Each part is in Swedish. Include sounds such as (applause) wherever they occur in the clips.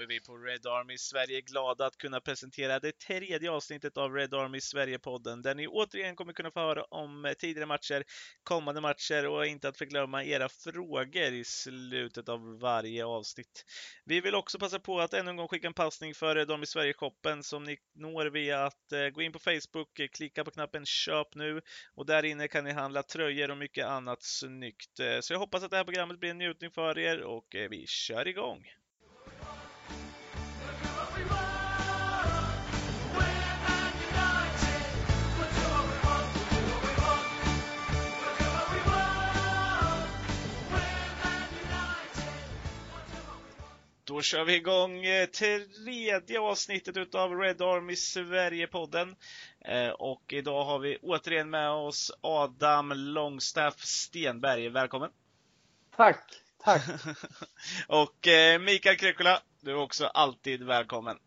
är vi på Red Army Sverige glada att kunna presentera det tredje avsnittet av Red Army Sverige-podden, där ni återigen kommer kunna få höra om eh, tidigare matcher, kommande matcher och inte att förglömma era frågor i slutet av varje avsnitt. Vi vill också passa på att ännu en gång skicka en passning för Red Army Sverige-shoppen som ni når via att eh, gå in på Facebook, eh, klicka på knappen Köp nu och där inne kan ni handla tröjor och mycket annat snyggt. Så jag hoppas att det här programmet blir en njutning för er och vi kör igång! Då kör vi igång eh, tredje avsnittet utav Red Army Sverige-podden. Eh, och idag har vi återigen med oss Adam Longstaff Stenberg. Välkommen! Tack! Tack! (laughs) och eh, Mikael Krekula, du är också alltid välkommen.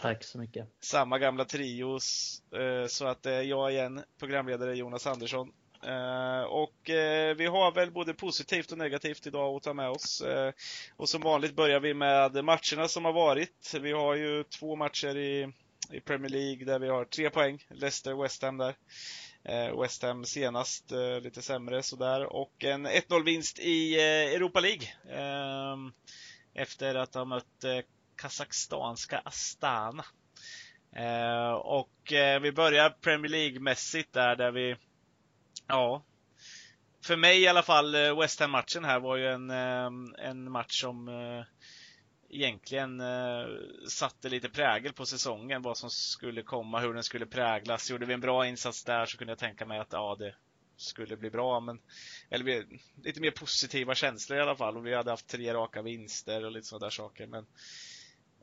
Tack så mycket. Samma gamla trios, så att jag igen, programledare Jonas Andersson Uh, och uh, vi har väl både positivt och negativt idag att ta med oss. Uh, och som vanligt börjar vi med matcherna som har varit. Vi har ju två matcher i, i Premier League där vi har tre poäng. Leicester West Ham där. West Ham senast lite sämre sådär. Och en 1-0 vinst i Europa League. Efter att ha mött Kazakstanska Astana. och vi börjar Premier League-mässigt där, där vi Ja. För mig i alla fall, eh, West Ham-matchen här var ju en, ehm, en match som eh, egentligen eh, satte lite prägel på säsongen, vad som skulle komma, hur den skulle präglas. Gjorde vi en bra insats där så kunde jag tänka mig att ja, det skulle bli bra, men eller lite mer positiva känslor i alla fall. Och vi hade haft tre raka vinster och lite sådana där saker, men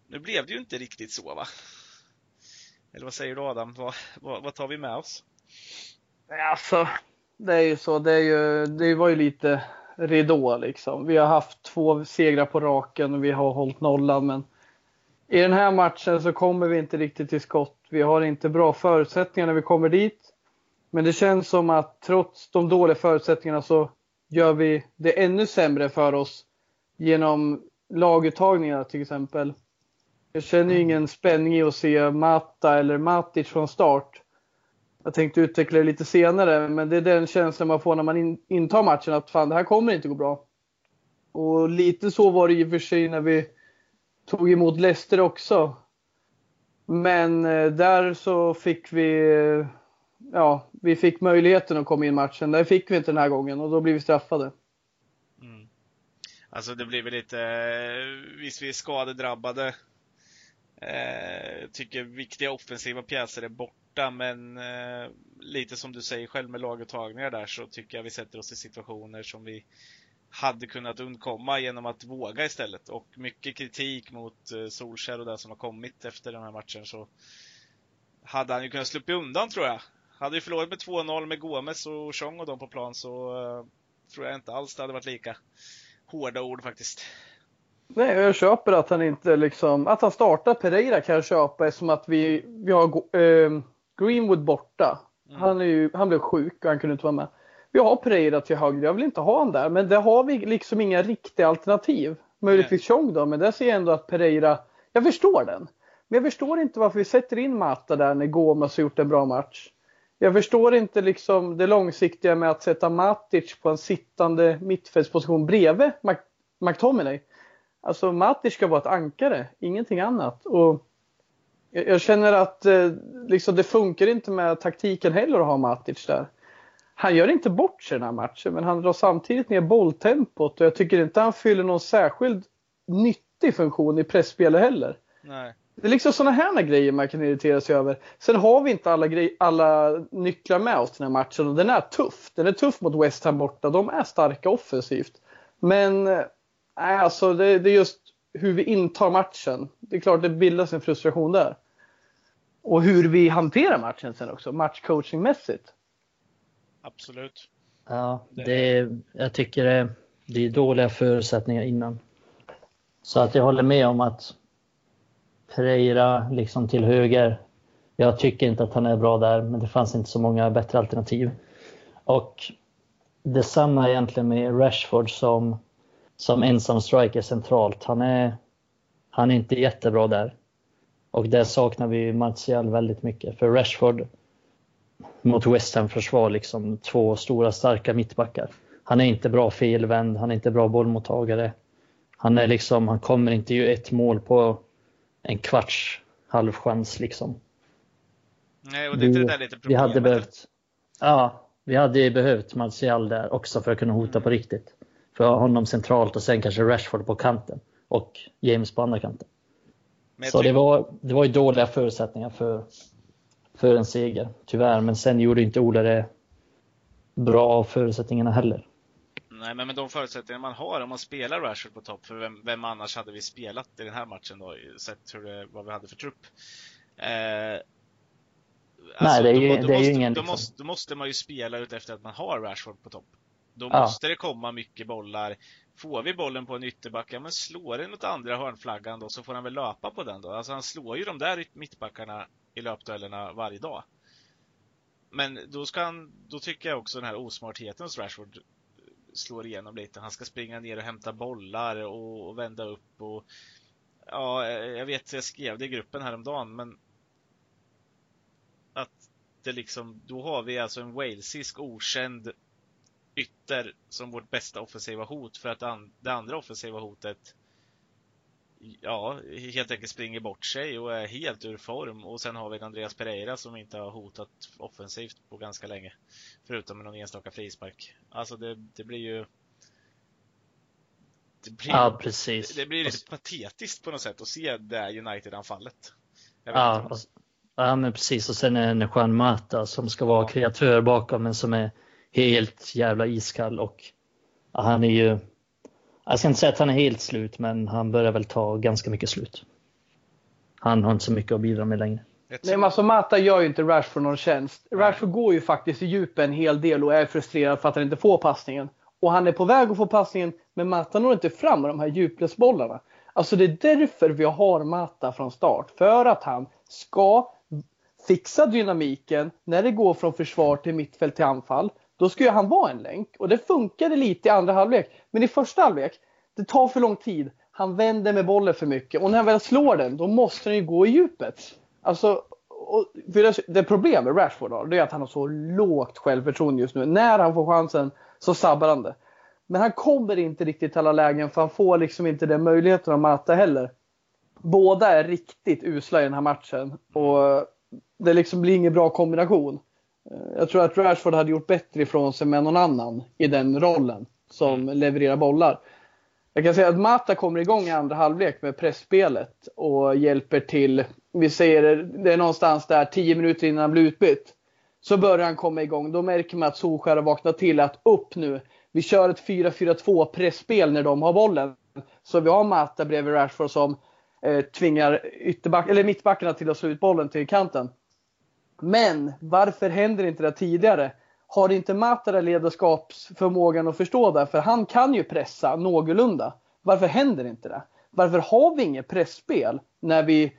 nu blev det ju inte riktigt så va? Eller vad säger du Adam? Vad, vad, vad tar vi med oss? Alltså, det är ju så. Det, är ju, det var ju lite ridå liksom. Vi har haft två segrar på raken och vi har hållit nollan. Men i den här matchen så kommer vi inte riktigt till skott. Vi har inte bra förutsättningar när vi kommer dit. Men det känns som att trots de dåliga förutsättningarna så gör vi det ännu sämre för oss genom laguttagningar till exempel. Jag känner ju ingen spänning i att se Mata eller Matic från start. Jag tänkte utveckla det lite senare, men det är den känslan man får när man in, intar matchen att fan, det här kommer inte gå bra. Och lite så var det i och för sig när vi tog emot Leicester också. Men eh, där så fick vi, ja, vi fick möjligheten att komma in i matchen. Det fick vi inte den här gången och då blev vi straffade. Mm. Alltså det blir väl lite, eh, visst vi är skadedrabbade. Eh, tycker viktiga offensiva pjäser är borta men eh, lite som du säger själv med laguttagningar där så tycker jag vi sätter oss i situationer som vi hade kunnat undkomma genom att våga istället. Och mycket kritik mot eh, Solskär och det som har kommit efter den här matchen så hade han ju kunnat slippa undan tror jag. Hade vi förlorat med 2-0 med Gomes och Chong och dem på plan så eh, tror jag inte alls det hade varit lika hårda ord faktiskt. Nej, jag köper att han inte liksom, att han startar Pereira kan jag köpa eftersom att vi, vi har eh, Greenwood borta. Mm. Han, är ju, han blev sjuk och han kunde inte vara med. Vi har Pereira till höger. Jag vill inte ha honom där. Men där har vi liksom inga riktiga alternativ. Möjligtvis Chong då, men där ser jag ändå att Pereira... Jag förstår den. Men jag förstår inte varför vi sätter in Mata där när Gomes har gjort en bra match. Jag förstår inte liksom det långsiktiga med att sätta Matic på en sittande mittfältsposition bredvid McTominay. Alltså Matic ska vara ett ankare, ingenting annat. Och jag känner att eh, liksom, det funkar inte med taktiken heller att ha Matic där. Han gör inte bort sig den här matchen, men han drar samtidigt ner bolltempot och jag tycker inte han fyller någon särskild nyttig funktion i pressspelet heller. Nej. Det är liksom sådana här grejer man kan irritera sig över. Sen har vi inte alla, grej, alla nycklar med oss den här matchen och den är tuff. Den är tuff mot West Ham borta. De är starka offensivt. Men äh, alltså det, det är just hur vi intar matchen. Det är klart det bildas en frustration där. Och hur vi hanterar matchen sen också, matchcoachingmässigt. Absolut. Ja, det är, jag tycker det, det är dåliga förutsättningar innan. Så att jag håller med om att Pereira liksom till höger. Jag tycker inte att han är bra där, men det fanns inte så många bättre alternativ. Och detsamma egentligen med Rashford som, som ensam striker centralt. Han är Han är inte jättebra där. Och där saknar vi Martial väldigt mycket. För Rashford mot West Ham försvar, liksom två stora starka mittbackar. Han är inte bra felvänd, han är inte bra bollmottagare. Han är liksom, han kommer inte ju ett mål på en kvarts halvchans liksom. Nej, och det är inte det där lite problemet. Vi hade behövt, ja, vi hade behövt Martial där också för att kunna hota på riktigt. För honom centralt och sen kanske Rashford på kanten och James på andra kanten. Så det var, det var ju dåliga förutsättningar för, för en seger, tyvärr. Men sen gjorde inte Ola det bra av förutsättningarna heller. Nej, men med de förutsättningar man har, om man spelar Rashford på topp, för vem, vem annars hade vi spelat i den här matchen då, sett hur det, vad vi hade för trupp? Eh, Nej, alltså, det är ju, då, då, det är måste, ju ingen... Då liksom. måste, då måste man ju spela ut efter att man har Rashford på topp. Då Ja. måste det komma mycket bollar. Får vi bollen på en ytterback, ja men slår den åt andra hörnflaggan då så får han väl löpa på den då. Alltså han slår ju de där mittbackarna i löpduellerna varje dag. Men då ska han, då tycker jag också den här osmartheten hos Rashford slår igenom lite. Han ska springa ner och hämta bollar och, och vända upp och Ja, jag vet, jag skrev det i gruppen häromdagen, men att det liksom, då har vi alltså en walesisk okänd ytter som vårt bästa offensiva hot för att an, det andra offensiva hotet ja, helt enkelt springer bort sig och är helt ur form. Och sen har vi Andreas Pereira som inte har hotat offensivt på ganska länge. Förutom med någon enstaka frispark. Alltså det, det blir ju det blir, Ja, precis. det blir lite patetiskt på något sätt att se det här United-anfallet. Ja, och, ja, men precis. Och sen är det Juan Mata som ska vara kreatör bakom, men som är helt jävla iskall. Och han är ju... Jag ska inte säga att han är helt slut, men han börjar väl ta ganska mycket slut. Han har inte så mycket att bidra med längre. Nej, men alltså Mata gör ju inte Rashford någon tjänst. Rashford går ju faktiskt i djupet en hel del och är frustrerad för att han inte får passningen. Och han är på väg att få passningen, men Mata når inte fram med de här djupledsbollarna. Alltså det är därför vi har Mata från start. För att han ska fixa dynamiken när det går från försvar till mittfält till anfall. Då ska han vara en länk. Och det funkade lite i andra halvlek. Men i första halvlek, det tar för lång tid. Han vänder med bollen för mycket. Och när han väl slår den, då måste den ju gå i djupet. Alltså, och för det, det problem med Rashford har, det är att han har så lågt självförtroende just nu. När han får chansen så sabbar han det. Men han kommer inte riktigt till alla lägen för han får liksom inte den möjligheten att möta heller. Båda är riktigt usla i den här matchen och det liksom blir ingen bra kombination. Eh, Jag tror att Rashford hade gjort bättre ifrån sig med någon annan i den rollen som levererar bollar. Jag kan säga att Mata kommer igång i andra halvlek med pressspelet och hjälper till. Vi säger det är någonstans där 10 minuter innan han blir utbytt. Så börjar han komma igång. Då märker man att Solskjaer har vaknat till att upp nu. Vi kör ett 4-4-2 pressspel när de har bollen. Så vi har Mata bredvid Rashford som eh, tvingar ytterback, eller mittbackarna till att slå ut bollen till kanten. Men varför händer inte det tidigare? Har inte Mata den ledarskapsförmågan att förstå det? För han kan ju pressa någorlunda. Varför händer inte det? Varför har vi inget pressspel när vi...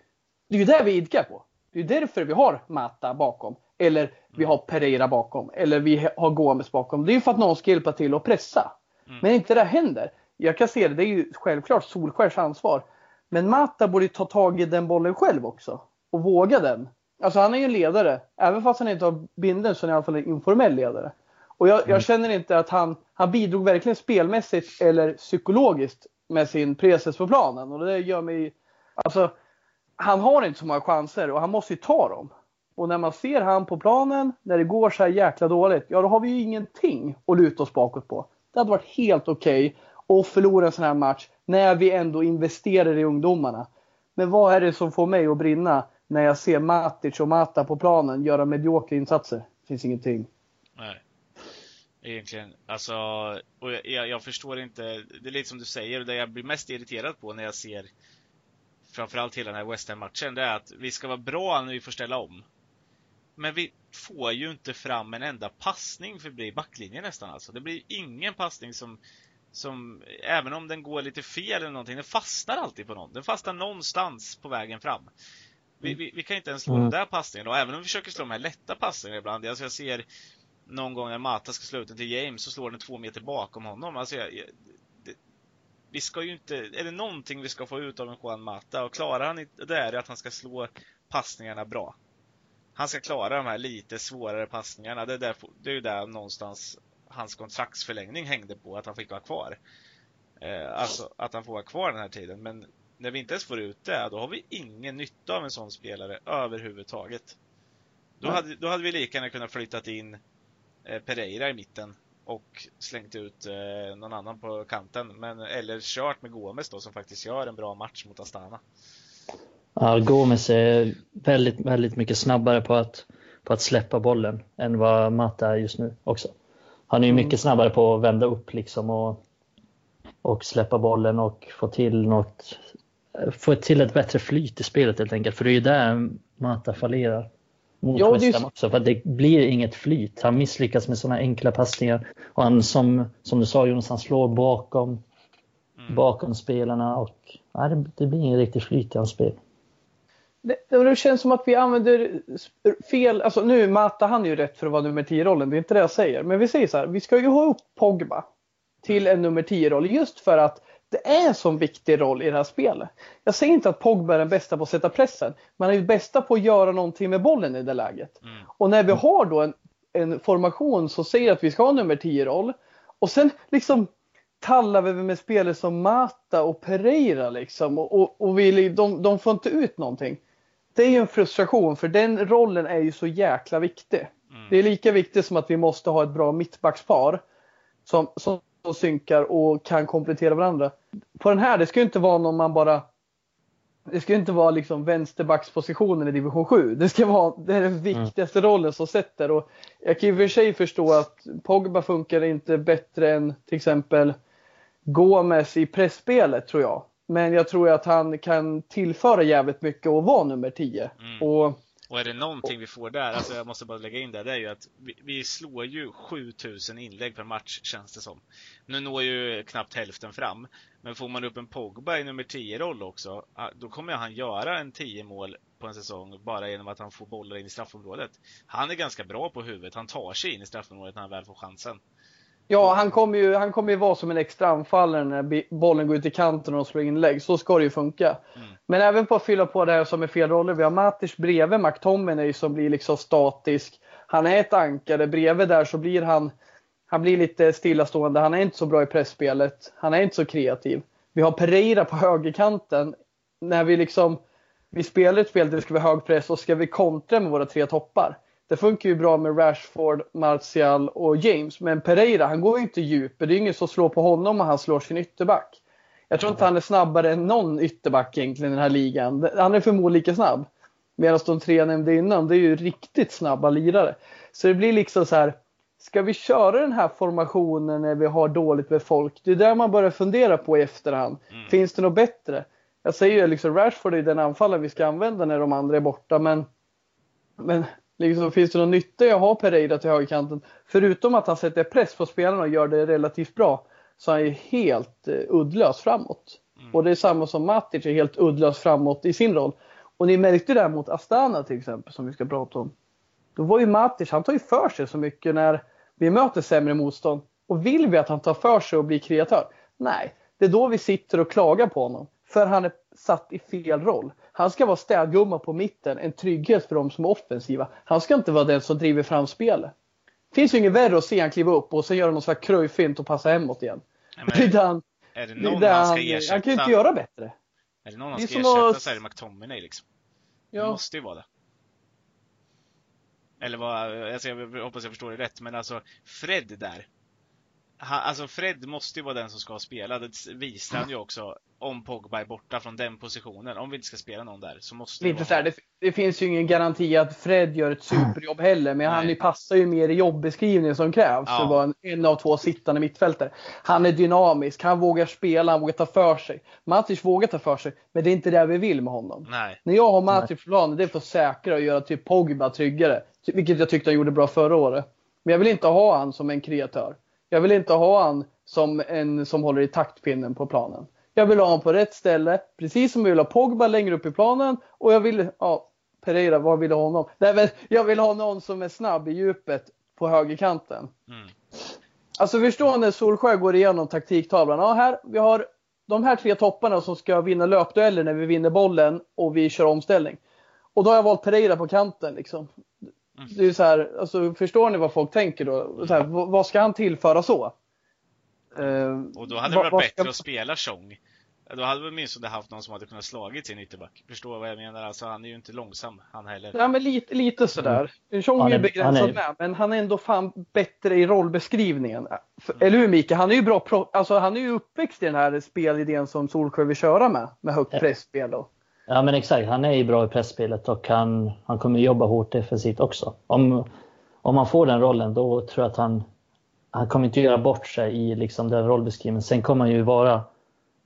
Det är ju det vi idkar på. Det är därför vi har Mata bakom. Eller vi har Pereira bakom. Eller vi har Gomes bakom. Det är ju för att någon ska hjälpa till att pressa. Mm. Men inte det händer. Jag kan se det, det är ju självklart Solskjers ansvar. Men Mata borde ta tag i den bollen själv också. Och våga den. Alltså han är ju en ledare. Även fast han inte har bindeln så är han i alla fall en informell ledare. Och jag, jag känner inte att han, han bidrog verkligen spelmässigt eller psykologiskt med sin presens på planen. Och det gör mig... Alltså, han har inte så många chanser och han måste ju ta dem. Och när man ser han på planen, när det går så här jäkla dåligt, ja då har vi ju ingenting att luta oss bakåt på. Det hade varit helt okej att förlora en sån här match när vi ändå investerar i ungdomarna. Men vad är det som får mig att brinna när jag ser Matic och Mata på planen göra mediokra insatser? Det finns ingenting. Nej. Egentligen, alltså, och jag- jag, förstår inte, det är lite som du säger, det jag blir mest irriterad på när jag ser framförallt hela den här West Ham-matchen, det är att vi ska vara bra när vi får ställa om. Men vi får ju inte fram en enda passning förbi backlinjen nästan alltså. Det blir ingen passning som, som, även om den går lite fel eller någonting, den fastnar alltid på någon. Den fastnar någonstans på vägen fram. Vi, vi, vi kan inte ens slå Mm. de där passningarna, och även om vi försöker slå de här lätta passningarna ibland. Alltså jag ser någon gång när Mata ska slå ut den till James så slår den två meter bakom honom. Alltså jag, jag, det, vi ska ju inte, är det någonting vi ska få ut av en Juan Mata och klarar han det är att han ska slå passningarna bra. Han ska klara de här lite svårare passningarna. Det är, där, det är ju där någonstans hans kontraktsförlängning hängde på, att han fick vara kvar. Eh, alltså att han får vara kvar den här tiden. Men när vi inte ens får ut det, då har vi ingen nytta av en sån spelare överhuvudtaget. Då, hade, då hade vi lika gärna kunnat flyttat in eh, Pereira i mitten och slängt ut eh, någon annan på kanten. Men, eller kört med Gomes då som faktiskt gör en bra match mot Astana. Ja, Gomes är väldigt, väldigt mycket snabbare på att, på att släppa bollen än vad Mata är just nu också. Han är ju mm. mycket snabbare på att vända upp liksom och, och släppa bollen och få till något, få till ett bättre flyt i spelet helt enkelt. För det är ju där Mata fallerar mot ja, West Ham också. För det blir inget flyt. Han misslyckas med sådana enkla passningar. Och han som, som du sa Jonas, han slår bakom, mm. bakom spelarna och nej, det, det blir inget riktigt flyt i hans spel. Det, det känns som att vi använder fel, alltså nu Mata han är ju rätt för att vara nummer 10-rollen, det är inte det jag säger. Men vi säger så här, vi ska ju ha upp Pogba till en nummer 10-roll just för att det är en sån viktig roll i det här spelet. Jag säger inte att Pogba är den bästa på att sätta pressen, men han är ju bästa på att göra någonting med bollen i det läget. Mm. Och när vi har då en, en formation som säger att vi ska ha nummer 10-roll och sen liksom tallar vi med spelare som Mata och Pereira liksom och, och, och vi, de, de får inte ut någonting det är ju en frustration för den rollen är ju så jäkla viktig. Mm. Det är lika viktigt som att vi måste ha ett bra mittbackspar som, som synkar och kan komplettera varandra. På den här, det ska ju inte vara någon man bara det ska inte vara liksom vänsterbackspositionen i division 7. Det ska vara det är den mm. viktigaste mm. rollen som sätter. Och jag kan och för sig förstå att Pogba funkar inte bättre än till exempel Gomes i pressspelet tror jag. Men jag tror att han kan tillföra jävligt mycket och vara nummer 10. Mm. Och, och är det någonting vi får där, alltså jag måste bara lägga in det, det är ju att vi, vi, slår ju 7000 inlägg per match känns det som. Nu når ju knappt hälften fram. Men får man upp en Pogba i nummer 10-roll också, då kommer han göra en 10 mål på en säsong bara genom att han får bollar in i straffområdet. Han är ganska bra på huvudet, han tar sig in i straffområdet när han väl får chansen. Ja, han kommer ju, han kommer ju vara som en extra anfallare när bollen går ut i kanten och slår inlägg. Så ska det ju funka. Mm. Men även på att fylla på det här som är fel roller. Vi har Matic bredvid McTominay som blir liksom statisk. Han är ett ankare. Bredvid där så blir han, han blir lite stillastående. Han är inte så bra i pressspelet. Han är inte så kreativ. Vi har Pereira på högerkanten. När vi liksom, vi spelar ett spel där det ska vara hög press och ska vi kontra med våra tre toppar det funkar ju bra med Rashford, Martial och James. Men Pereira, han går ju inte djup. Det är ingen som slår på honom och han slår sin ytterback. Jag tror inte han är snabbare än någon ytterback egentligen i den här ligan. Han är förmodligen lika snabb. Medan de tre jag nämnde innan, det är ju riktigt snabba lirare. Så det blir liksom så här, ska vi köra den här formationen när vi har dåligt med folk? Det är där man börjar fundera på i efterhand. Mm. Finns det något bättre? Jag säger ju liksom Rashford är den anfallare vi ska använda när de andra är borta, men, men Liksom, finns det någon nytta i att ha Pereira till högerkanten? Förutom att han sätter press på spelarna och gör det relativt bra så han är helt eh, uddlös framåt. Mm. Och det är samma som Matic är helt uddlös framåt i sin roll. Och ni märkte det mot Astana till exempel som vi ska prata om. Då var ju Matic, han tar ju för sig så mycket när vi möter sämre motstånd. Och vill vi att han tar för sig och blir kreatör? Nej, det är då vi sitter och klagar på honom. För han är satt i fel roll. Han ska vara städgumma på mitten, en trygghet för de som är offensiva. Han ska inte vara den som driver fram spelet. Det finns ju inget värre att se han kliva upp och sen göra någon slags kröjfint och passa hemåt igen. Nej, men, (laughs) är, det han, är det någon det han ska ersätta? Han kan ju inte göra bättre. Är det någon han ska ersätta att... så är det McTominay liksom. Ja. Det måste ju vara det. Eller vad, alltså jag hoppas jag förstår det rätt, men alltså Fred där han, alltså Fred måste ju vara den som ska spela. Det visar han ju också. Om Pogba är borta från den positionen. Om vi inte ska spela någon där så måste det, vara... det, det finns ju ingen garanti att Fred gör ett superjobb heller. Men Nej. han passar ju mer i jobbeskrivningen som krävs. Ja. Vara en, en av två sittande mittfältare. Han är dynamisk. Han vågar spela. Han vågar ta för sig. Matic vågar ta för sig. Men det är inte det vi vill med honom. Nej. När jag har Matic på planen, det är för att säkra och göra typ Pogba tryggare. Vilket jag tyckte han gjorde bra förra året. Men jag vill inte ha han som en kreatör. Jag vill inte ha han som en som håller i taktpinnen på planen. Jag vill ha honom på rätt ställe, precis som jag vill ha Pogba längre upp i planen och jag vill, ja, Pereira, vad vill du ha honom? Nej, men jag vill ha någon som är snabb i djupet på högerkanten. Mm. Alltså förstå när Solskär går igenom taktiktavlan. Ja, här, vi har de här tre topparna som ska vinna löpdueller när vi vinner bollen och vi kör omställning. Och då har jag valt Pereira på kanten liksom. Mm. Det är så här, alltså, förstår ni vad folk tänker då? Så här, vad ska han tillföra så? Uh, och då hade det varit bättre ska... att spela Tjong då hade vi åtminstone haft någon som hade kunnat slagit sin ytterback. Förstår vad jag menar? Alltså han är ju inte långsam han heller. Ja men lite, lite sådär. Mm. Tjong är, är begränsad är... med, men han är ändå fan bättre i rollbeskrivningen. Mm. Eller hur Mikael? Han är ju bra pro... alltså han är ju uppväxt i den här spelidén som Solsjö vill köra med. Med högt ja. pressspel och... Ja men exakt, han är ju bra i pressspelet och han, han kommer jobba hårt defensivt också. Om, om han får den rollen då tror jag att han, han kommer inte göra bort sig i liksom den rollbeskrivningen. Sen kommer han ju vara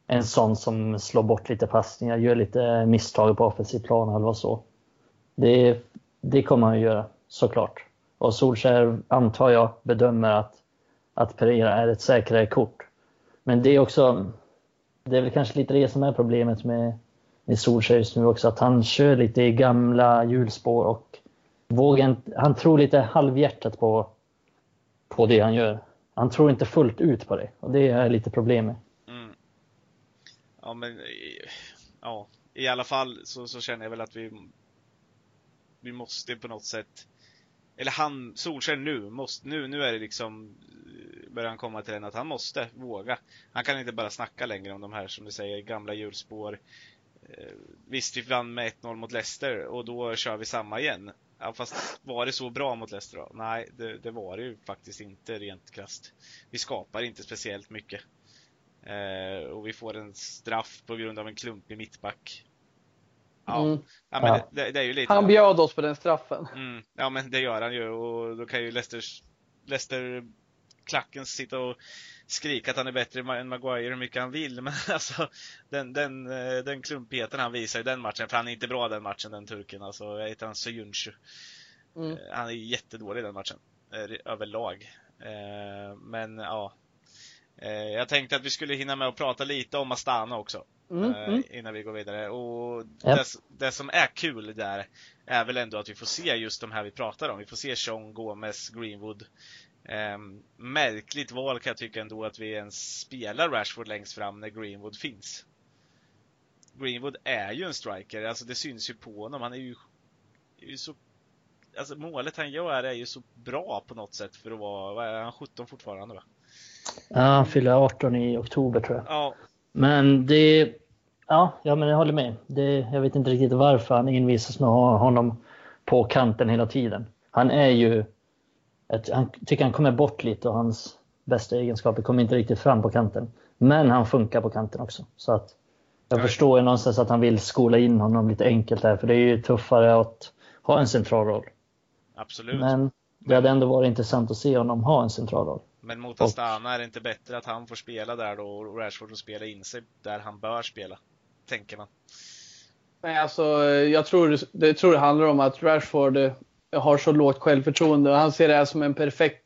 en sån som slår bort lite passningar, gör lite misstag på offensiv plan eller vad så. Det, det kommer han ju göra, såklart. Och Solskjaer antar jag bedömer att, att Pereira är ett säkrare kort. Men det är också, det är väl kanske lite det som är problemet med, med Solsjö just nu också, att han kör lite i gamla hjulspår och vågar han tror lite halvhjärtat på, på det han gör. Han tror inte fullt ut på det och det är lite problemet. Mm. Ja, men eh, ja, i alla fall så, så känner jag väl att vi vi måste på något sätt eller han, Solskjaer nu, måste, nu, nu är det liksom eh, börjar han komma till den att han måste våga. Han kan inte bara snacka längre om de här, som du säger, gamla hjulspår. Eh, visst, vi vann med 1-0 mot Leicester och då kör vi samma igen. Ja, fast var det så bra mot Leicester då? Nej, det, det var det ju faktiskt inte rent krasst. Vi skapar inte speciellt mycket. Eh, och vi får en straff på grund av en klumpig mittback. Ja, mm. ja men ja. Det, det, är ju lite... Han bjöd oss på den straffen. Mm. Ja, men det gör han ju och då kan ju Leicester, Leicester klacken sitta och skrika att han är bättre än Maguire hur mycket han vill. (laughs) Men alltså den, den, eh, den klumpigheten han visar i den matchen, för han är inte bra den matchen den turken. Alltså, jag heter han Soyuncu. Mm. Eh, han är jättedålig den matchen. Eh, överlag. Men ja, jag tänkte att vi skulle hinna med att prata lite om Astana också. Mm, mm. Innan vi går vidare. Och yep. det, det, som är kul där är väl ändå att vi får se just de här vi pratar om. Vi får se Sean, Gomez, Greenwood. Eh, märkligt val kan jag tycka ändå att vi ens spelar Rashford längst fram när Greenwood finns. Greenwood är ju en striker, alltså det syns ju på honom. Han är ju, är ju så Alltså målet han gör är ju så bra på något sätt för att vara, vad är han, 17 fortfarande va? Ja, han fyller 18 i oktober tror jag. Ja. Men det... Ja, ja men jag håller med. Det, jag vet inte riktigt varför han envisas med att ha honom på kanten hela tiden. Han är ju... Han tycker han kommer bort lite och hans bästa egenskaper kommer inte riktigt fram på kanten. Men han funkar på kanten också. Så att jag ja. förstår ju någonstans att han vill skola in honom lite enkelt här, för det är ju tuffare att ha en central roll. Absolut. Men det hade ändå varit intressant att se honom ha en central roll. Men mot Astana är det inte bättre att han får spela där då och Rashford får spela in sig där han bör spela? Tänker man. Nej, alltså jag tror, det tror det handlar om att Rashford har så lågt självförtroende och han ser det här som en perfekt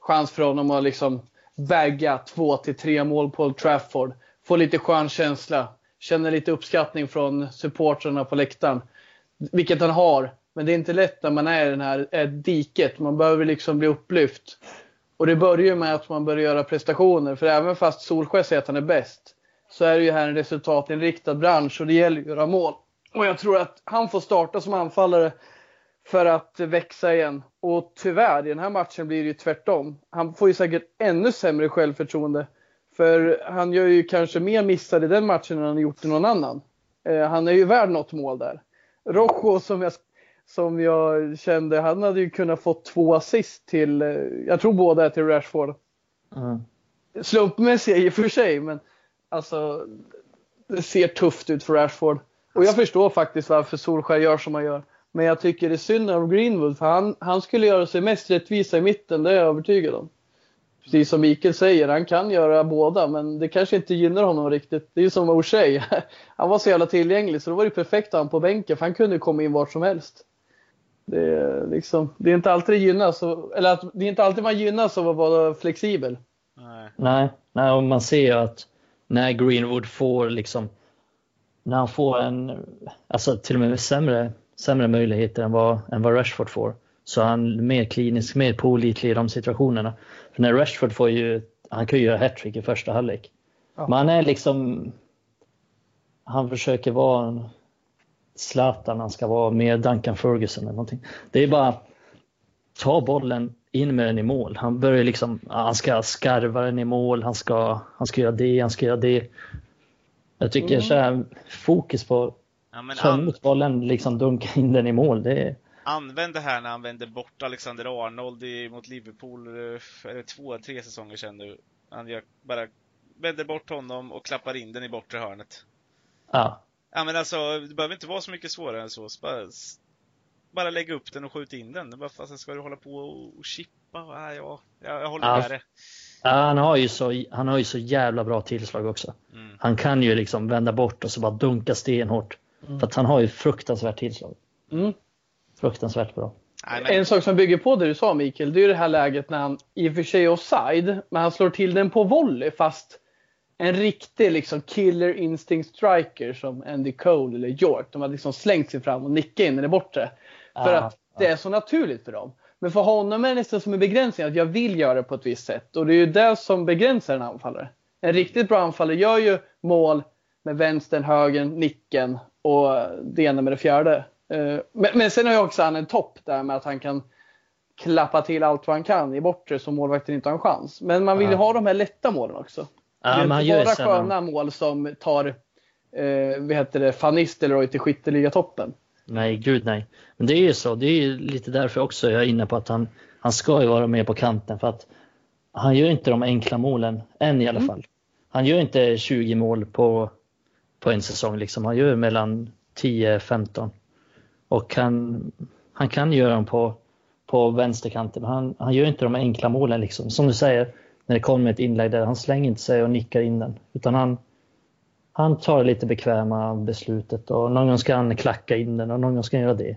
chans för honom att liksom väga två till tre mål på Old Trafford. Få lite skön känsla. Känna lite uppskattning från supportrarna på läktaren. Vilket han har. Men det är inte lätt när man är i det här diket. Man behöver liksom bli upplyft. Och det börjar ju med att man börjar göra prestationer. För även fast Solskjaer säger att han är bäst så är det ju här en resultatinriktad bransch och det gäller ju att göra mål. Och jag tror att han får starta som anfallare för att växa igen. Och tyvärr, i den här matchen blir det ju tvärtom. Han får ju säkert ännu sämre självförtroende. För han gör ju kanske mer missar i den matchen än han gjort i någon annan. Eh, han är ju värd något mål där. Rojo som jag som jag kände, han hade ju kunnat få två assist till, eh, jag tror båda är till Rashford. Mm. Slumpmässiga i och för sig, men alltså det ser tufft ut för Rashford. Och jag förstår faktiskt varför Solskjaer gör som han gör. Men jag tycker det är synd om Greenwood, för han, han skulle göra sig mest rättvisa i mitten, det är jag övertygad om. Precis som Mikael säger, han kan göra båda, men det kanske inte gynnar honom riktigt. Det är ju som O'Shea. (laughs) Han var så jävla tillgänglig, så då var det perfekt att ha honom på bänken, för han kunde komma in vart som helst. Det är, liksom, det är inte alltid gynnas, eller att, det är inte alltid man gynnas av att vara flexibel. Nej, nej, nej och man ser ju att när Greenwood får liksom, när han får en, alltså till och med sämre, sämre möjligheter än vad, än vad Rashford får, så är han mer klinisk, mer pålitlig i de situationerna. För när Rashford får ju, han kan ju göra hattrick i första halvlek. Ja. Man är liksom... Han försöker vara en Zlatan, han ska vara mer Duncan Ferguson eller någonting. Det är bara ta bollen in med den i mål. Han börjar liksom, han ska skarva den i mål, han ska, han ska göra det, han ska göra det. Jag tycker Mm. så här, fokus på Ja, an, emot bollen, liksom dunka in den i mål. Det är, använd det här när han vände bort Alexander Arnold i, mot Liverpool, eh, är det två, tre säsonger sedan nu. Han gör, bara vänder bort honom och klappar in den i bortre hörnet. ja, Ja men alltså, det behöver inte vara så mycket svårare än så. Bara, bara lägga upp den och skjuta in den. Vad fasen ska du hålla på och, och chippa? Ja, ja, jag, jag håller Ja. med dig. Ja, han, har ju så, han har ju så jävla bra tillslag också. Mm. Han kan ju liksom vända bort och så bara dunka stenhårt. Mm. För att han har ju fruktansvärt tillslag. Mm. Fruktansvärt bra. En sak som bygger på det du sa Mikael, det är det här läget när han i och för sig är offside, men han slår till den på volley fast en riktig liksom killer instinct striker som Andy Cole eller York, de har liksom slängt sig fram och nickat in den i bortre. För Ja, att det är så naturligt för dem. Men för honom är det nästan som en begränsning att jag vill göra det på ett visst sätt och det är ju det som begränsar en anfallare. En riktigt bra anfallare gör ju mål med vänstern, högern, nicken och det ena med det fjärde. Eh, Men, men sen har ju också han en topp där med att han kan klappa till allt vad han kan i bortre så målvakten inte har en chans. Men man vill ju Ja. ha de här lätta målen också. Ja, det är inte bara sköna mål som tar eh, vad heter det, van Nistelrooy till skytteligatoppen. Nej, gud nej. Men det är ju så. Det är ju lite därför också jag är inne på att han, han ska ju vara med på kanten. För att han gör inte de enkla målen, än i alla Mm. fall. Han gör inte 20 mål på, på en säsong. Liksom. Han gör mellan 10-15. Och han, han kan göra dem på, på vänsterkanten. Men han, han gör inte de enkla målen. Liksom. Som du säger, när det kommer ett inlägg där, han slänger inte sig och nickar in den. Utan han, han tar lite bekväma beslutet och någon gång ska han klacka in den och någon gång ska han göra det.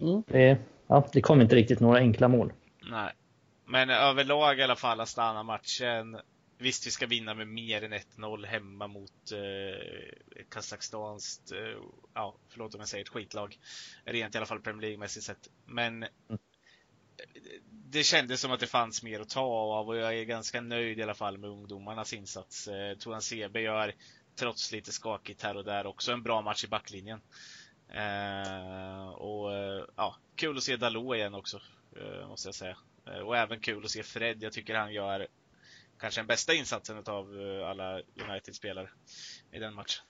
mm, Det, ja, det kommer inte riktigt några enkla mål. nej. Men överlag i alla fall Astana-matchen. Visst, vi ska vinna med mer än 1-0 hemma mot eh, Kazakstans, eh, ja, förlåt om jag säger ett skitlag. Rent i alla fall Premier League-mässigt sett. Men det kändes som att det fanns mer att ta av och jag är ganska nöjd i alla fall med ungdomarnas insats. Eh, Toran Sebe gör, trots lite skakigt här och där, också en bra match i backlinjen. Eh, och eh, ja, kul att se Dalot igen också, eh, måste jag säga. Eh, och även kul att se Fred. Jag tycker han gör kanske den bästa insatsen av alla United-spelare i den matchen.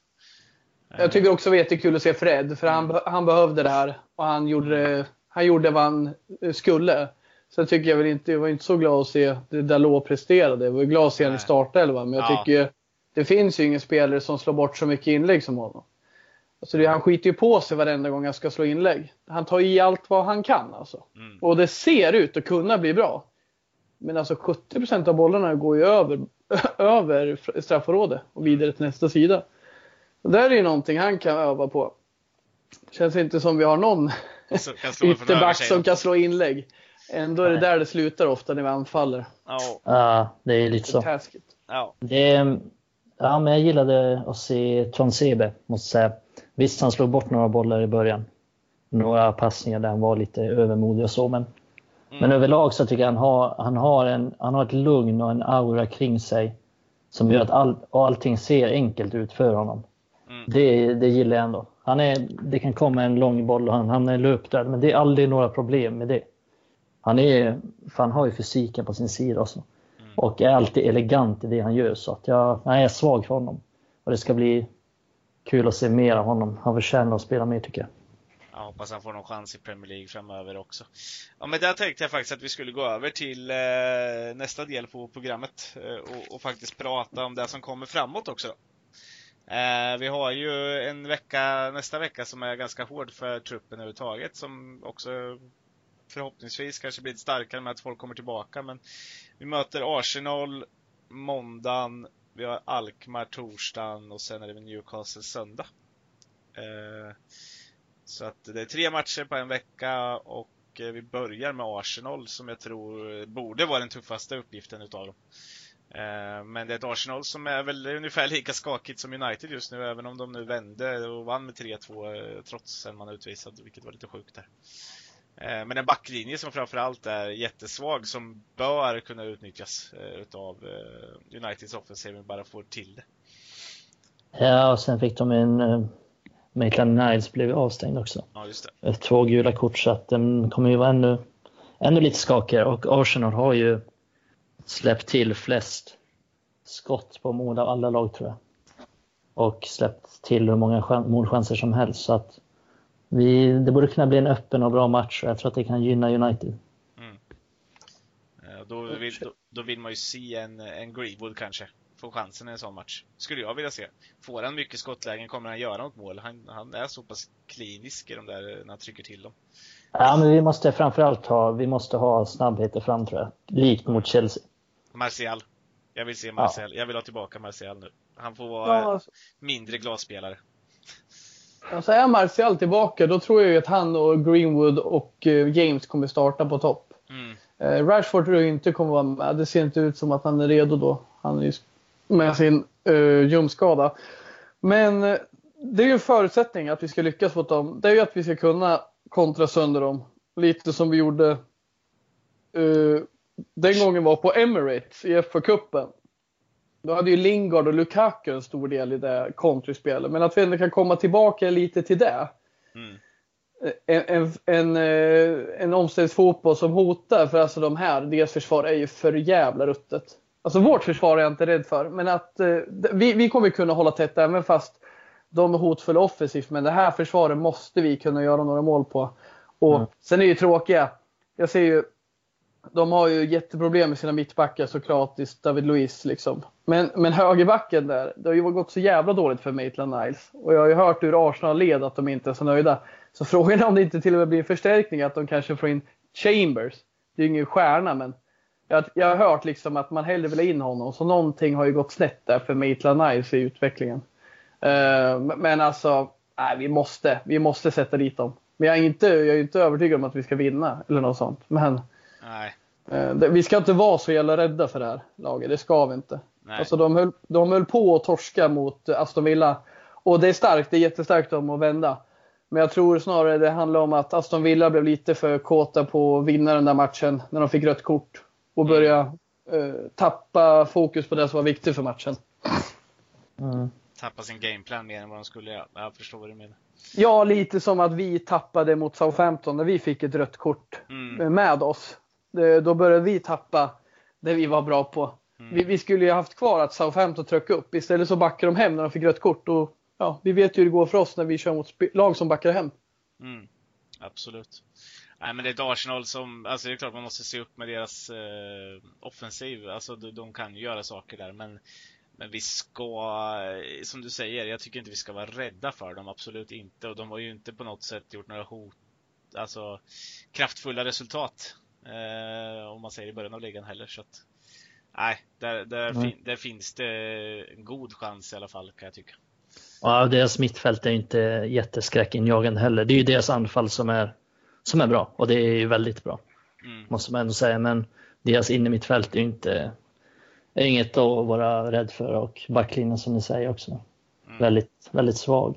Eh, Jag tycker också det var jättekul att se Fred, för han, han behövde det här och han gjorde, han gjorde vad han eh, skulle. Sen tycker jag väl inte, jag var inte så glad att se det Dalot presterade. Jag var glad att se honom i startelvan, men jag Ja. tycker det finns ju ingen spelare som slår bort så mycket inlägg som honom. Alltså det, han skiter ju på sig varenda gång han ska slå inlägg. Han tar i allt vad han kan alltså. Mm. Och det ser ut att kunna bli bra. Men alltså 70% av bollarna går ju över, (laughs) över straffområdet och vidare till nästa sida. Och där är ju någonting han kan öva på. Känns inte som vi har någon (laughs) ytterback som kan slå inlägg. Ändå är det Nej. där det slutar ofta när vi anfaller. Ja, Ja, det är lite så. Ja. Det, ja, men jag gillade att se Tronsebe, måste säga. Visst, han slog bort några bollar i början. Några passningar där han var lite övermodig och så, men, men överlag så tycker jag han har, han, har en, han har ett lugn och en aura kring sig som gör att all, och allting ser enkelt ut för honom. Mm. Det, det gillar jag ändå. Han är, det kan komma en lång boll och han hamnar i löp där, men det är aldrig några problem med det. Han, är, han har ju fysiken på sin sida också. Och är alltid elegant i det han gör. Så att jag, jag är svag för honom. Och det ska bli kul att se mer av honom. Han förtjänar att spela mer tycker jag. Jag hoppas han får någon chans i Premier League framöver också. Ja, men där tänkte jag faktiskt att vi skulle gå över till eh, nästa del på programmet eh, och, och faktiskt prata om det som kommer framåt också. Då. Eh, vi har ju en vecka, nästa vecka som är ganska hård för truppen överhuvudtaget som också förhoppningsvis kanske blir lite starkare med att folk kommer tillbaka. Men vi möter Arsenal måndagen, vi har Alkmaar torsdagen och sen är det Newcastle söndag. Eh, så att det är tre matcher på en vecka och eh, vi börjar med Arsenal som jag tror borde vara den tuffaste uppgiften utav dem. Eh, men det är ett Arsenal som är väl ungefär lika skakigt som United just nu, även om de nu vände och vann med 3-2 eh, trots en man utvisad, vilket var lite sjukt där. Men en backlinje som framförallt är jättesvag som bör kunna utnyttjas utav Uniteds offensiv om bara får till det. Ja, och sen fick de en Maitland Niles blev avstängd också. Ja, just det. Två gula kort så att den kommer ju vara ännu, ännu lite skakigare och Arsenal har ju släppt till flest skott på mål av alla lag tror jag. Och släppt till hur många målchanser som helst så att vi, det borde kunna bli en öppen och bra match och jag tror att det kan gynna United. Mm. Då, vill, då, då, vill man ju se en, en Greenwood kanske få chansen i en sån match. Skulle jag vilja se. Får han mycket skottlägen kommer han göra något mål. Han, han är så pass klinisk i de där när han trycker till dem. Ja, men vi måste framförallt ha, vi måste ha snabbheter fram tror jag. Likt mot Chelsea. Martial. Jag vill se Martial. Ja. Jag vill ha tillbaka Martial nu. Han får vara ja, alltså. mindre glasspelare. Alltså är Martial tillbaka, då tror jag ju att han och Greenwood och eh, James kommer starta på topp. Mm. Eh, Rashford tror jag inte kommer vara med. Det ser inte ut som att han är redo då. Han är ju med sin uh, ljumskada. Men uh, det är ju en förutsättning att vi ska lyckas mot dem. Det är ju att vi ska kunna kontra sönder dem. Lite som vi gjorde uh, den gången var på Emirates i FA-cupen. Då hade ju Lingard och Lukaku en stor del i det kontrispelet. Men att vi ändå kan komma tillbaka lite till det. Mm. En, en, en, en omställningsfotboll som hotar, för alltså de här, deras försvar är ju för jävla ruttet. Alltså vårt försvar är jag inte rädd för, men att eh, vi, vi kommer kunna hålla tätt även fast de är hotfulla offensivt. Men det här försvaret måste vi kunna göra några mål på. Och mm. Sen är det ju tråkiga. Jag ser ju, de har ju jätteproblem med sina mittbackar såklart, David Luiz liksom. Men, men högerbacken där, det har ju gått så jävla dåligt för Maitland Niles. Och jag har ju hört ur Arsenal-led att de inte är så nöjda. Så (laughs) frågan är om det inte till och med blir en förstärkning, att de kanske får in Chambers. Det är ju ingen stjärna, men jag, jag har hört liksom att man hellre vill ha in honom. Så någonting har ju gått snett där för Maitland Niles i utvecklingen. Uh, men alltså, nej, vi måste, vi måste sätta dit dem. Men jag är, inte, jag är inte övertygad om att vi ska vinna eller något sånt. Men. Uh, det, vi ska inte vara så jävla rädda för det här laget. Det ska vi inte. Nej. Alltså, de, höll, de höll på att torska mot Aston Villa. Och det är starkt, det är jättestarkt om att vända. Men jag tror snarare det handlar om att Aston Villa blev lite för kåta på att vinna den där matchen när de fick rött kort och börja eh, tappa fokus på det som var viktigt för matchen. Mm. Tappa sin gameplan mer än vad de skulle göra. Jag förstår vad du menar. Ja, lite som att vi tappade mot Southampton när vi fick ett rött kort mm. med oss. Det, då började vi tappa det vi var bra på. Mm. Vi, vi, skulle ju haft kvar att Southampton tryck upp. Istället så backade de hem när de fick rött kort. Och, ja, vi vet ju hur det går för oss när vi kör mot lag som backar hem. Mm. Absolut. Nej men det är ett Arsenal som, alltså det är klart man måste se upp med deras eh, offensiv. Alltså de, de, kan ju göra saker där men men vi ska, som du säger, jag tycker inte vi ska vara rädda för dem, absolut inte. Och de har ju inte på något sätt gjort några hot, alltså kraftfulla resultat. Eh, om man säger i början av ligan heller. Så att, nej, där, där, fin, där finns det en god chans i alla fall kan jag tycka. Ja, deras mittfält är inte jätteskräckinjagande heller. Det är ju deras anfall som är som är bra och det är ju väldigt bra. Mm. Måste man ändå säga. Men deras innermittfält är ju inte är inget att vara rädd för och backlinjen som ni säger också. Mm. Väldigt, väldigt svag.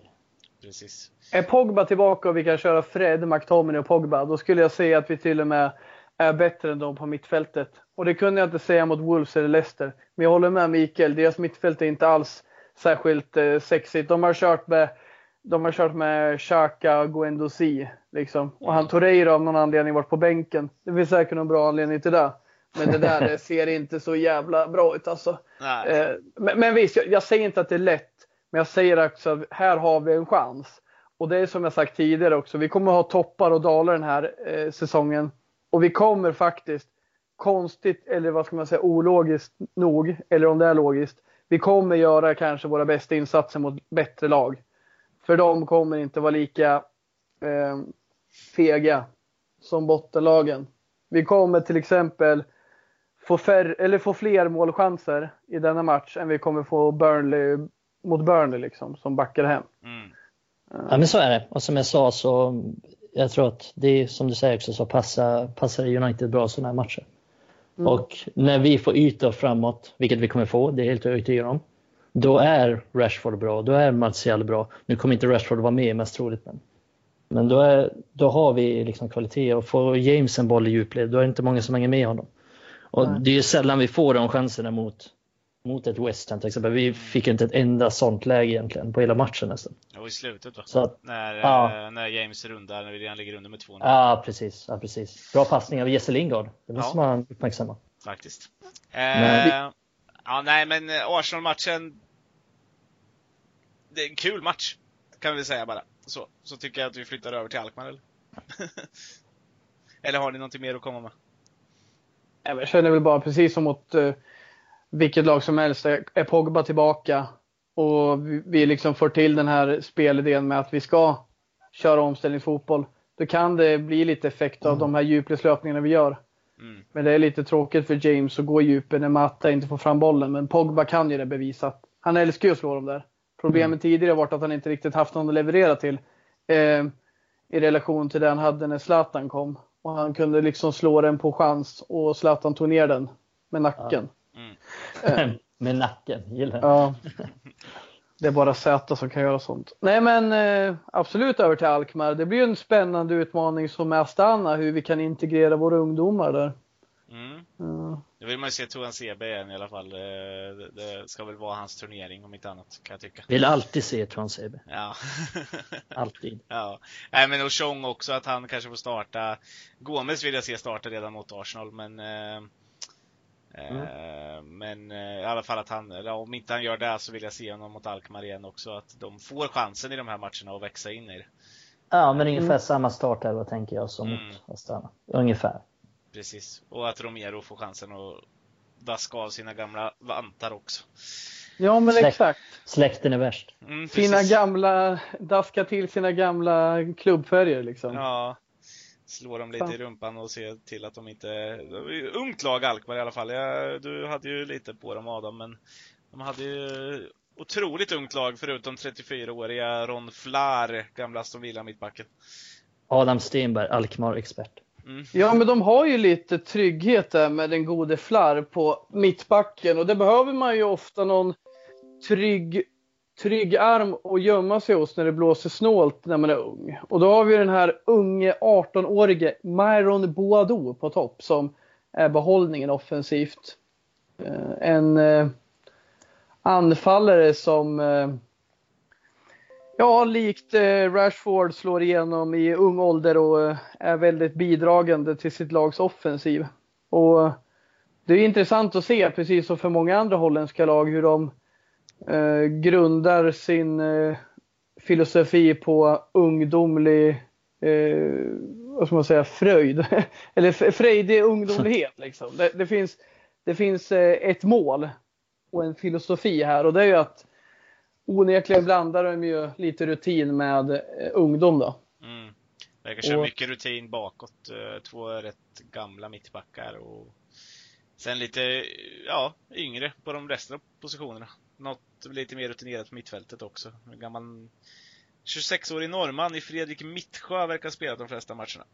Precis. Är Pogba tillbaka och vi kan köra Fred, McTominay och Pogba, då skulle jag säga att vi till och med är bättre än dem på mittfältet. Och det kunde jag inte säga mot Wolves eller Leicester. Men jag håller med Mikael, deras mittfält är inte alls särskilt eh, sexigt. De har kört med de har kört med Xhaka Guendouzi. Liksom. Och han Torreira av någon anledning varit på bänken. Det finns säkert någon bra anledning till det. Men det där ser inte så jävla bra ut alltså. Eh, men, men visst, jag, jag, säger inte att det är lätt. Men jag säger också att här har vi en chans. Och det är som jag sagt tidigare också. Vi kommer ha toppar och dalar den här eh, säsongen. Och vi kommer faktiskt, konstigt eller vad ska man säga, ologiskt nog, eller om det är logiskt. Vi kommer göra kanske våra bästa insatser mot bättre lag. För de kommer inte vara lika eh, fega som bottenlagen. Vi kommer till exempel få, färre, eller få fler målchanser i denna match än vi kommer få Burnley, mot Burnley liksom, som backar hem. Mm. Ja men så är det. Och som jag sa så jag tror att det är som du säger också så passar, passar United bra sådana här matcher. Mm. Och när vi får ytor framåt, vilket vi kommer få, det är helt övertygad om. Då är Rashford bra, då är Martial bra. Nu kommer inte Rashford vara med mest troligt men Men då, är, då har vi liksom kvalitet och får James en boll i djupled då är det inte många som hänger med honom. Och Nej. det är ju sällan vi får de chanserna mot, mot ett West Ham till exempel. Vi fick inte ett enda sånt läge egentligen på hela matchen nästan. Och i slutet då. Så att, När, Ja. eh, när James rundar, när vi redan ligger under med 2-0. ja, precis, ja, precis. Bra passning av Jesse Lingard. Det måste Ja. man uppmärksamma. Faktiskt. Men- Eh, ja, nej men Arsenal-matchen. Det är en kul match. Kan vi säga bara. Så, så tycker jag att vi flyttar över till Alkmaar eller? (laughs) eller har ni någonting mer att komma med? Jag känner väl bara precis som mot eh, vilket lag som helst. Är Pogba tillbaka och vi, vi liksom får till den här spelidén med att vi ska köra omställningsfotboll. Då kan det bli lite effekt av de här djupledslöpningarna vi gör. Mm. Men det är lite tråkigt för James att gå i djupet när Matta inte får fram bollen. Men Pogba kan ju det bevisat. Han älskar ju att slå dem där. Problemet tidigare har varit att han inte riktigt haft någon att leverera till. Eh, I relation till det han hade när Zlatan kom. Och han kunde liksom slå den på chans och Zlatan tog ner den med nacken. Mm. Eh, (laughs) Med nacken, gillar det. ja. Det är bara Z som kan göra sånt. Nej men eh, absolut över till Alkmaar. Det blir ju en spännande utmaning som med Astana hur vi kan integrera våra ungdomar där. Mm. Då vill man ju se Toan Sebe igen i alla fall. Eh, Det, det ska väl vara hans turnering om inte annat, kan jag tycka. Vill alltid se Transebe. Ja. (laughs) Alltid. ja. Nej men och Chong också, att han kanske får starta. Gomes vill jag se starta redan mot Arsenal, men eh, eh, Men eh, i alla fall att han, eller om inte han gör det så vill jag se honom mot Alkmaar igen också. Att de får chansen i de här matcherna att växa in i det. Ja, men ungefär samma start vad tänker jag, som Mm. mot Astana. Ungefär. Precis. Och att Romero får chansen att daska av sina gamla vantar också. ja men Släkt. exakt. Släkten är värst. Mm, Sina gamla, daska till sina gamla klubbfärger liksom. Ja. Slå dem lite i rumpan och se till att de inte... Ungt lag Alkmaar i alla fall. Jag, du hade ju lite på dem Adam, men de hade ju otroligt ungt lag förutom 34-åriga Ron Flar, gamla Aston Villa mittbacken. Adam Stenberg, Alkmaar-expert. Mm. Ja, men de har ju lite trygghet där med den gode Flarr på mittbacken och det behöver man ju ofta någon trygg, trygg arm att gömma sig hos när det blåser snålt när man är ung. Och då har vi den här unge 18-årige Myron Boadou på topp som är behållningen offensivt. Eh, en eh, anfallare som eh, Ja, likt eh, Rashford slår igenom i ung ålder och eh, är väldigt bidragande till sitt lags offensiv. Och det är intressant att se, precis som för många andra holländska lag, hur de eh, grundar sin eh, filosofi på ungdomlig, eh, vad ska man säga, fröjd. (laughs) Eller frejdig ungdomlighet (laughs) liksom. Det, det finns, det finns eh, ett mål och en filosofi här och det är ju att onekligen blandar de ju lite rutin med eh, ungdom då. Mm. Verkar köra Och- mycket rutin bakåt. eh, Två rätt gamla mittbackar och sen lite, ja, yngre på de resten av positionerna. Något lite mer rutinerat på mittfältet också. En gammal 26-årig norrman i Fredrik Mittsjö verkar ha spelat de flesta matcherna.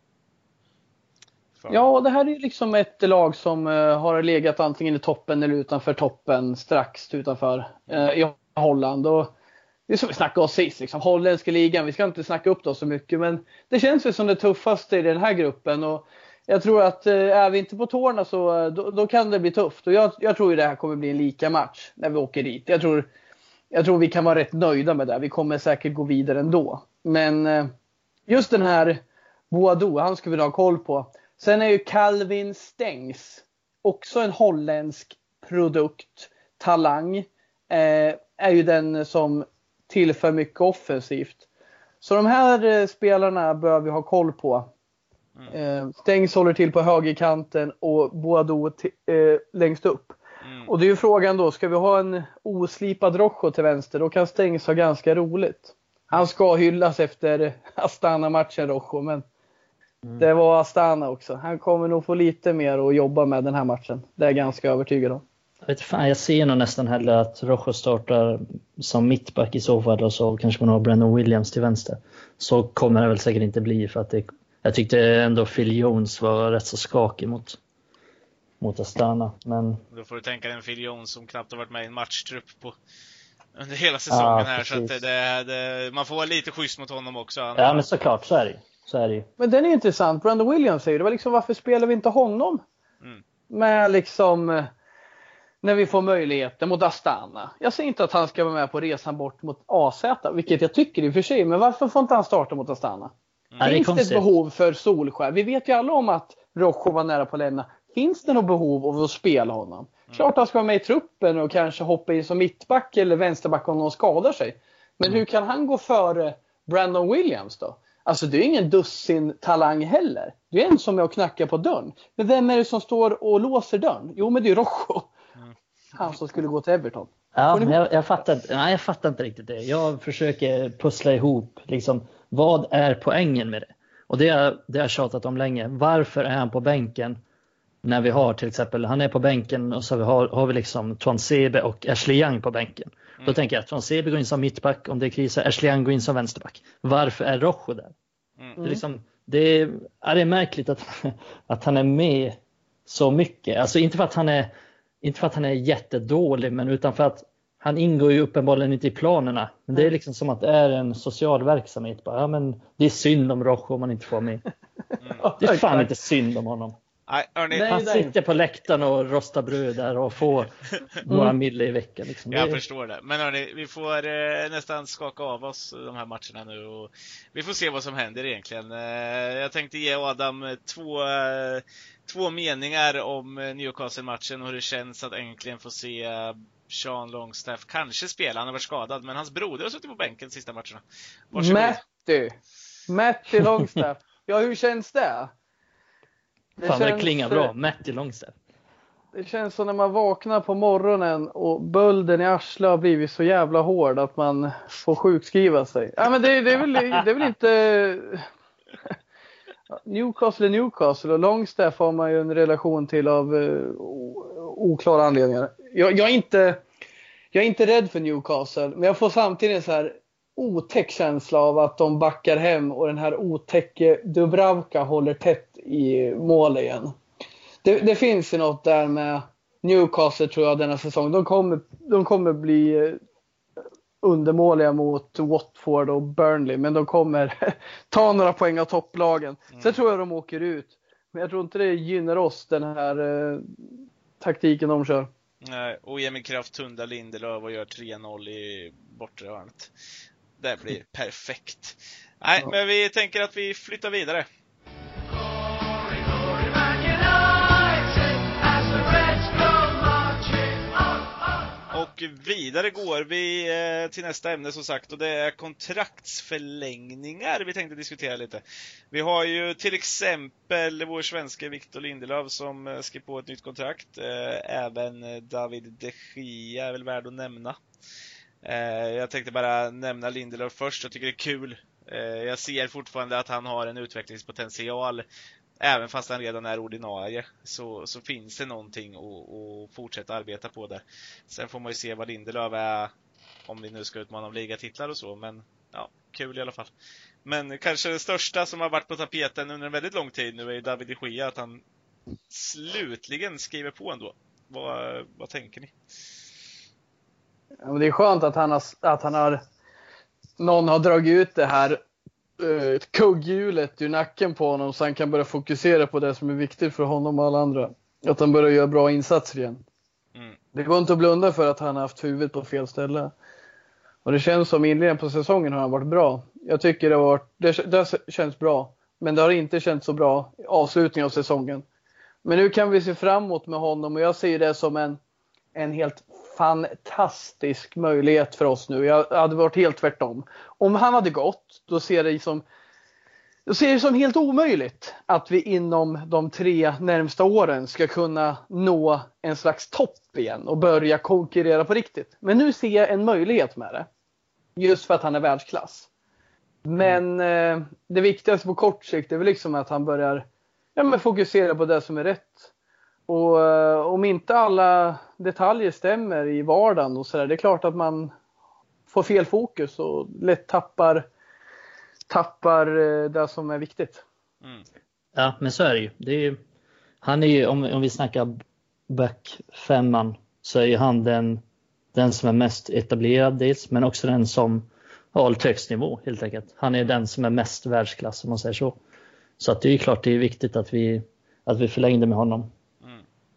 För- Ja, det här är ju liksom ett lag som eh, har legat antingen i toppen eller utanför toppen strax utanför eh, i Holland. Och det är som vi snackade om sist, liksom, holländska ligan. Vi ska inte snacka upp det så mycket, men det känns ju som det tuffaste i den här gruppen. Och jag tror att eh, är vi inte på tårna så eh, då, då kan det bli tufft. Och jag, jag tror ju det här kommer bli en lika match när vi åker dit. Jag tror, jag tror vi kan vara rätt nöjda med det. Vi kommer säkert gå vidare ändå. Men eh, just den här Boadou, han ska vi ha koll på. Sen är ju Calvin Stengs också en holländsk produkt, talang. Eh, är ju den som tillför mycket offensivt. Så de här eh, spelarna bör vi ha koll på. Eh, Stengs håller till på högerkanten och Boadou ti- eh, längst upp. Mm. Och det är ju frågan då, ska vi ha en oslipad Rojo till vänster? Då kan Stengs ha ganska roligt. Han ska hyllas efter Astana-matchen Rojo, men det var Astana också. Han kommer nog få lite mer att jobba med den här matchen. Det är jag ganska övertygad om. Jag, vet, fan, jag ser nog nästan hellre att Rojo startar som mittback i så fall och så kanske man har Brennan Williams till vänster. Så kommer det väl säkert inte bli för att det, jag tyckte ändå Phil Jones var rätt så skakig mot, mot Astana. Men Då får du tänka dig en Phil Jones som knappt har varit med i en matchtrupp på under hela säsongen Ja, här. Så det, det, man får vara lite schysst mot honom också. Han, Ja, men såklart, så är det ju. Så är det ju. Men den är intressant. Brandon Williams säger det. var liksom, varför spelar vi inte honom? Mm. Med liksom eh, när vi får möjligheten mot Astana. Jag säger inte att han ska vara med på resan bort mot AZ, vilket jag tycker i och för sig. Men varför får inte han starta mot Astana? Det är Finns det ett konstigt. behov för Solskär? Vi vet ju alla om att Rojo var nära på att lämna. Finns det något behov av att spela honom? Mm. Klart han ska vara med i truppen och kanske hoppa in som mittback eller vänsterback om någon skadar sig. Men Mm. hur kan han gå före Brandon Williams då? Alltså det är ingen dussin talang heller. Det är en som är och knackar på dörren. Men vem är det som står och låser dörren? Jo men det är Rojo. Mm. Han som skulle gå till Everton. Ja, men jag, jag, fattar, inte- nej, jag fattar inte riktigt det. Jag försöker pussla ihop liksom, vad är poängen med det? Och det har det jag tjatat om länge. Varför är han på bänken när vi har till exempel, han är på bänken och så har, har vi liksom Twansebe och Ashley Young på bänken. Då tänker jag att Twansebe går in som mittback om det är kriser, Ashley Young går in som vänsterback. Varför är Rojo där? Mm. Det, är liksom, det, är, det är märkligt att, (laughs) att han är med så mycket. Alltså inte för att han är, inte för att han är jättedålig, men utan för att han ingår ju uppenbarligen inte i planerna. Men det är liksom som att det är en social verksamhet. Bara, ja, men det är synd om Rojo om man inte får med. (laughs) Det är fan inte synd om honom. Nej, hörni, Nej. Han sitter på läktaren och rostar bröd där och får (laughs) några mille i veckan. Liksom. Jag Det- förstår det. Men hörni, vi får eh, nästan skaka av oss de här matcherna nu och vi får se vad som händer egentligen. Eh, jag tänkte ge Adam två, eh, två meningar om Newcastle-matchen och hur det känns att äntligen få se Sean Longstaff kanske spela. Han har varit skadad, men hans broder har suttit på bänken de sista matcherna. Varsågod. Matty. Matty Longstaff. (laughs) Ja, hur känns det? Det Fan det klingar bra. Matti Longstaff. Det känns som när man vaknar på morgonen och bölden i arslet har blivit så jävla hård att man får sjukskriva sig. Ja, men det, det, är, väl, det är väl inte... (laughs) Newcastle är Newcastle och Longstaff har man ju en relation till av o- oklara anledningar. Jag, jag, är inte, jag är inte rädd för Newcastle, men jag får samtidigt en så här otäck känsla av att de backar hem och den här otäcke Dubravka håller tätt i mål igen. Det, det finns ju något där med Newcastle tror jag denna säsong. De kommer, de kommer bli eh, undermåliga mot Watford och Burnley, men de kommer (laughs) ta några poäng av topplagen. Sen tror jag de åker ut. Men jag tror inte det gynnar oss, den här eh, taktiken de kör. Nej, och Emil Kraft tundar Lindelöf och gör 3-0 i bortre hörnet. Det blir (laughs) perfekt. Nej, Ja. men vi tänker att vi flyttar vidare. Och vidare går vi eh, till nästa ämne som sagt och det är kontraktsförlängningar vi tänkte diskutera lite. Vi har ju till exempel vår svenska Victor Lindelöf som eh, skrev på ett nytt kontrakt. Eh, även David de Gia är väl värd att nämna. Jag tänkte bara nämna Lindelöf först, jag tycker det är kul. Jag ser fortfarande att han har en utvecklingspotential. Även fast han redan är ordinarie så, så finns det någonting att, att fortsätta arbeta på där. Sen får man ju se vad Lindelöf är, om vi nu ska utmana om ligatitlar och så, men ja, kul i alla fall. Men kanske det största som har varit på tapeten under en väldigt lång tid nu är ju David de Gea, att han slutligen skriver på ändå. Vad, vad tänker ni? Ja, men det är skönt att han har, att han har någon har dragit ut det här uh, kugghjulet ur nacken på honom så han kan börja fokusera på det som är viktigt för honom och alla andra. Att han börjar göra bra insatser igen. Mm. Det går inte att blunda för att han har haft huvudet på fel ställe. Och det känns som inledningen på säsongen har han varit bra. Jag tycker det har varit, det, det känns bra. Men det har inte känts så bra i avslutningen av säsongen. Men nu kan vi se framåt med honom och jag ser det som en, en helt fantastisk möjlighet för oss nu. Jag hade varit helt tvärtom. Om han hade gått, då ser det som jag ser det som helt omöjligt att vi inom de tre närmsta åren ska kunna nå en slags topp igen och börja konkurrera på riktigt. Men nu ser jag en möjlighet med det. Just för att han är världsklass. Men eh, det viktigaste på kort sikt är väl liksom att han börjar ja, men fokusera på det som är rätt. Och eh, om inte alla detaljer stämmer i vardagen och så där, det är klart att man får fel fokus och lätt tappar tappar eh, det som är viktigt. Mm. Ja, men så är det ju. Det är ju han är ju, om, om vi snackar back femman, så är ju han den den som är mest etablerad dels, men också den som har hållit högst nivå helt enkelt. Han är den som är mest världsklass om man säger så. Så att det är klart det är viktigt att vi, att vi förlängde med honom.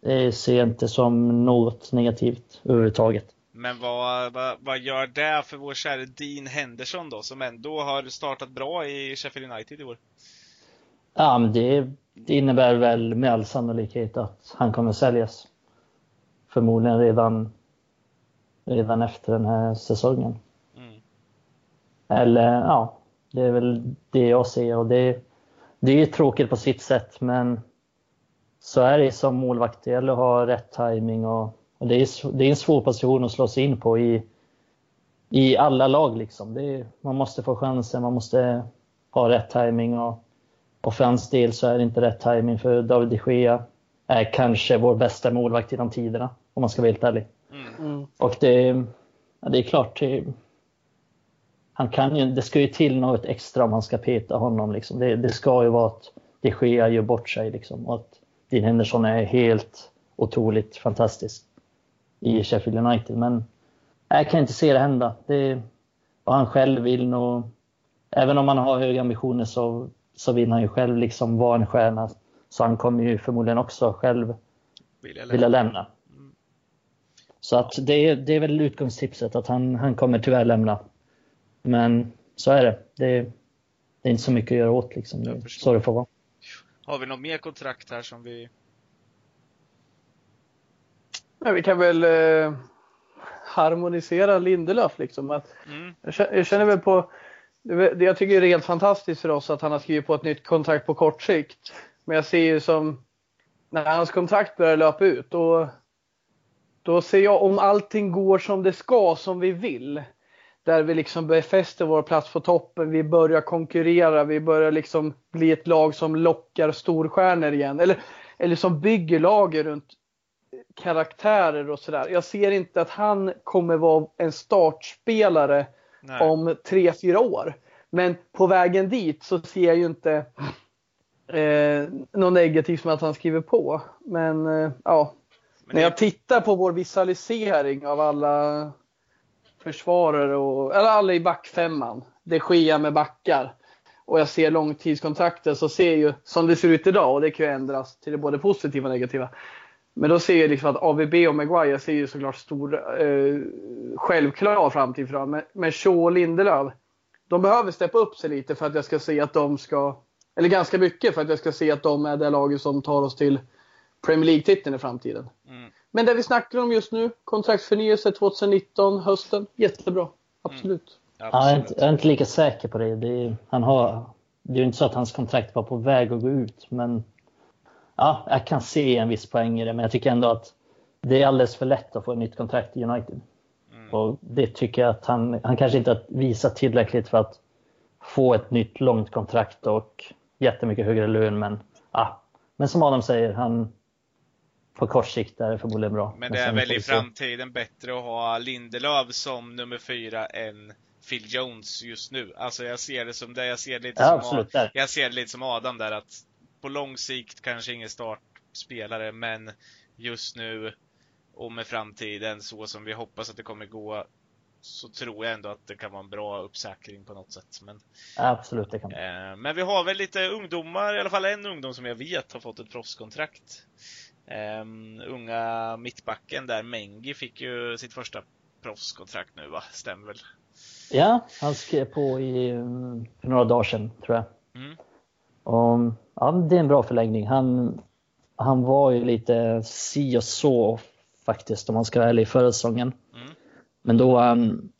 Det ser jag inte som något negativt överhuvudtaget. Men vad, vad, vad gör det för vår kära Dean Henderson då, som ändå har startat bra i Sheffield United i år? Ja, men det, det innebär väl med all sannolikhet att han kommer säljas. Förmodligen redan, redan efter den här säsongen. Mm. Eller ja, det är väl det jag ser och det, det är tråkigt på sitt sätt men så är det som målvakt. Det gäller att ha rätt timing och, och det, är, det är en svår position att slå sig in på i, i alla lag. Liksom. Är, man måste få chansen, man måste ha rätt timing och och för hans del så är det inte rätt timing för David de Gea är kanske vår bästa målvakt genom tiderna, om man ska vara helt ärlig. Mm. Och det, ja, det är klart, det, han kan ju, det ska ju till något extra om man ska peta honom. Liksom. Det, det ska ju vara att de Gea gör bort sig liksom, och att Dean Henderson är helt otroligt fantastisk i Sheffield United. Men jag kan inte se det hända. Det, vad han själv vill nog, även om han har höga ambitioner så så vill han ju själv liksom vara en stjärna. Så han kommer ju förmodligen också själv vilja lämna. Vilja lämna. Så att det, är, det är väl utgångstipset att han, han kommer tyvärr lämna. Men så är det. Det, det är inte så mycket att göra åt liksom. Så det får vara. Har vi något mer kontrakt här som vi... Ja, vi kan väl eh, harmonisera Lindelöf liksom. Att, mm. jag, känner väl på det jag tycker är helt fantastiskt för oss att han har skrivit på ett nytt kontrakt på kort sikt. Men jag ser ju som när hans kontrakt börjar löpa ut då, då ser jag om allting går som det ska, som vi vill. Där vi liksom befäster vår plats på toppen, vi börjar konkurrera, vi börjar liksom bli ett lag som lockar storstjärnor igen. Eller, eller som bygger lager runt karaktärer och sådär. Jag ser inte att han kommer vara en startspelare Nej. om tre, fyra år. Men på vägen dit så ser jag ju inte eh, något negativt med att han skriver på. Men eh, ja, Men när jag tittar på vår visualisering av alla försvarare och eller alla i backfemman, det sker med backar och jag ser långtidskontrakter så ser ju som det ser ut idag och det kan ju ändras till det både positiva och negativa. Men då ser jag liksom att AVB och Maguire ser ju såklart stor, eh, självklar framtid fram. Men, men Shaw och Lindelöf, de behöver steppa upp sig lite för att jag ska se att de ska, eller ganska mycket för att jag ska se att de är det laget som tar oss till Premier League-titeln i framtiden. Mm. Men det vi snackar om just nu, kontraktsförnyelse 2019, hösten, jättebra. Absolut. Mm. Ja, jag, är inte, jag, är inte, lika säker på det. Det är, han har, det är ju inte så att hans kontrakt var på väg att gå ut, men ja, jag kan se en viss poäng i det, men jag tycker ändå att det är alldeles för lätt att få ett nytt kontrakt i United. Mm. Och det tycker jag att han, han kanske inte har visat tillräckligt för att få ett nytt långt kontrakt och jättemycket högre lön. Men, ja. men som Adam säger, han, på kort sikt är det förmodligen bra. Men det är väl i framtiden bättre att ha Lindelöf som nummer fyra än Phil Jones just nu. Alltså jag ser det som det, jag ser det lite, ja, som, Adam, jag ser det lite som Adam där att på lång sikt kanske ingen startspelare, men just nu och med framtiden så som vi hoppas att det kommer gå så tror jag ändå att det kan vara en bra uppsäkring på något sätt. Men, Absolut, det kan eh, Men vi har väl lite ungdomar, i alla fall en ungdom som jag vet har fått ett proffskontrakt. Eh, unga mittbacken där, Mengi, fick ju sitt första proffskontrakt nu va? Stämmer väl? Ja, han skrev på i, för några dagar sedan tror jag. Mm. Och, ja, det är en bra förlängning. Han, han var ju lite si och så faktiskt om man ska vara ärlig förra säsongen. Mm. Men då var han,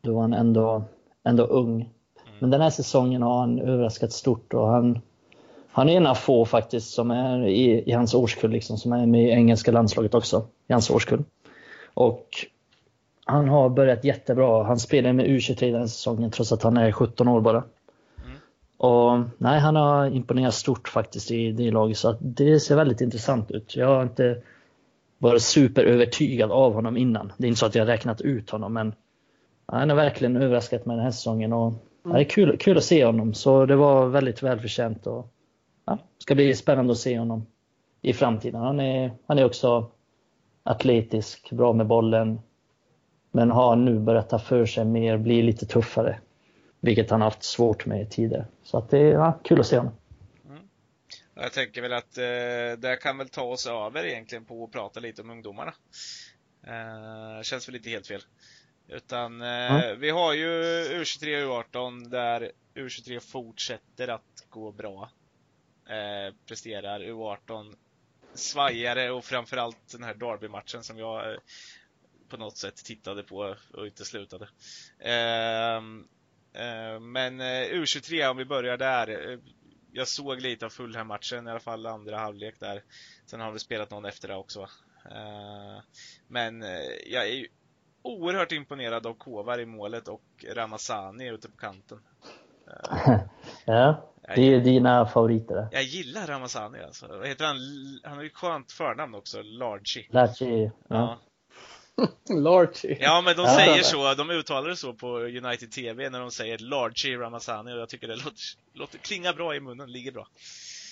då var han ändå, ändå ung. Mm. Men den här säsongen har han överraskat stort och han, han är en av få faktiskt som är i, i hans årskull, liksom, som är med i engelska landslaget också, i hans årskull. Och han har börjat jättebra. Han spelar med U23 den säsongen trots att han är 17 år bara. Och nej, han har imponerat stort faktiskt i det laget så det ser väldigt intressant ut. Jag har inte varit superövertygad av honom innan. Det är inte så att jag räknat ut honom men han har verkligen överraskat mig den här säsongen och mm. det är kul, kul att se honom så det var väldigt välförtjänt och ja, ska bli spännande att se honom i framtiden. Han är, han är också atletisk, bra med bollen, Men har nu börjat ta för sig mer, bli lite tuffare. Vilket han haft svårt med tidigare. Så att det är ja, kul att se honom. Jag tänker väl att eh, det kan väl ta oss över egentligen på att prata lite om ungdomarna. Eh, känns väl lite helt fel. Utan eh, Mm. vi har ju U23 och U18 där U23 fortsätter att gå bra. Eh, presterar U18 svajare och framförallt den här Derby-matchen som jag eh, på något sätt tittade på och inte slutade. Ehm, eh, men eh, U23 om vi börjar där. Jag såg lite av Fulham-matchen, i alla fall andra halvlek där. Sen har vi spelat någon efter det också. va? Eh, Men jag är ju oerhört imponerad av Kovar i målet och Ramazani ute på kanten. (laughs) Ja, Jag, det är dina favoriter där. jag gillar Ramazani alltså. Vad heter han? Han har ju skönt förnamn också, Largy. Lachi, ja. Ja. (laughs) Larchy. ja, men de Ja. säger så, de uttalar det så på United TV när de säger Largy Ramazani och jag tycker det låter, låter klingar bra i munnen, ligger bra.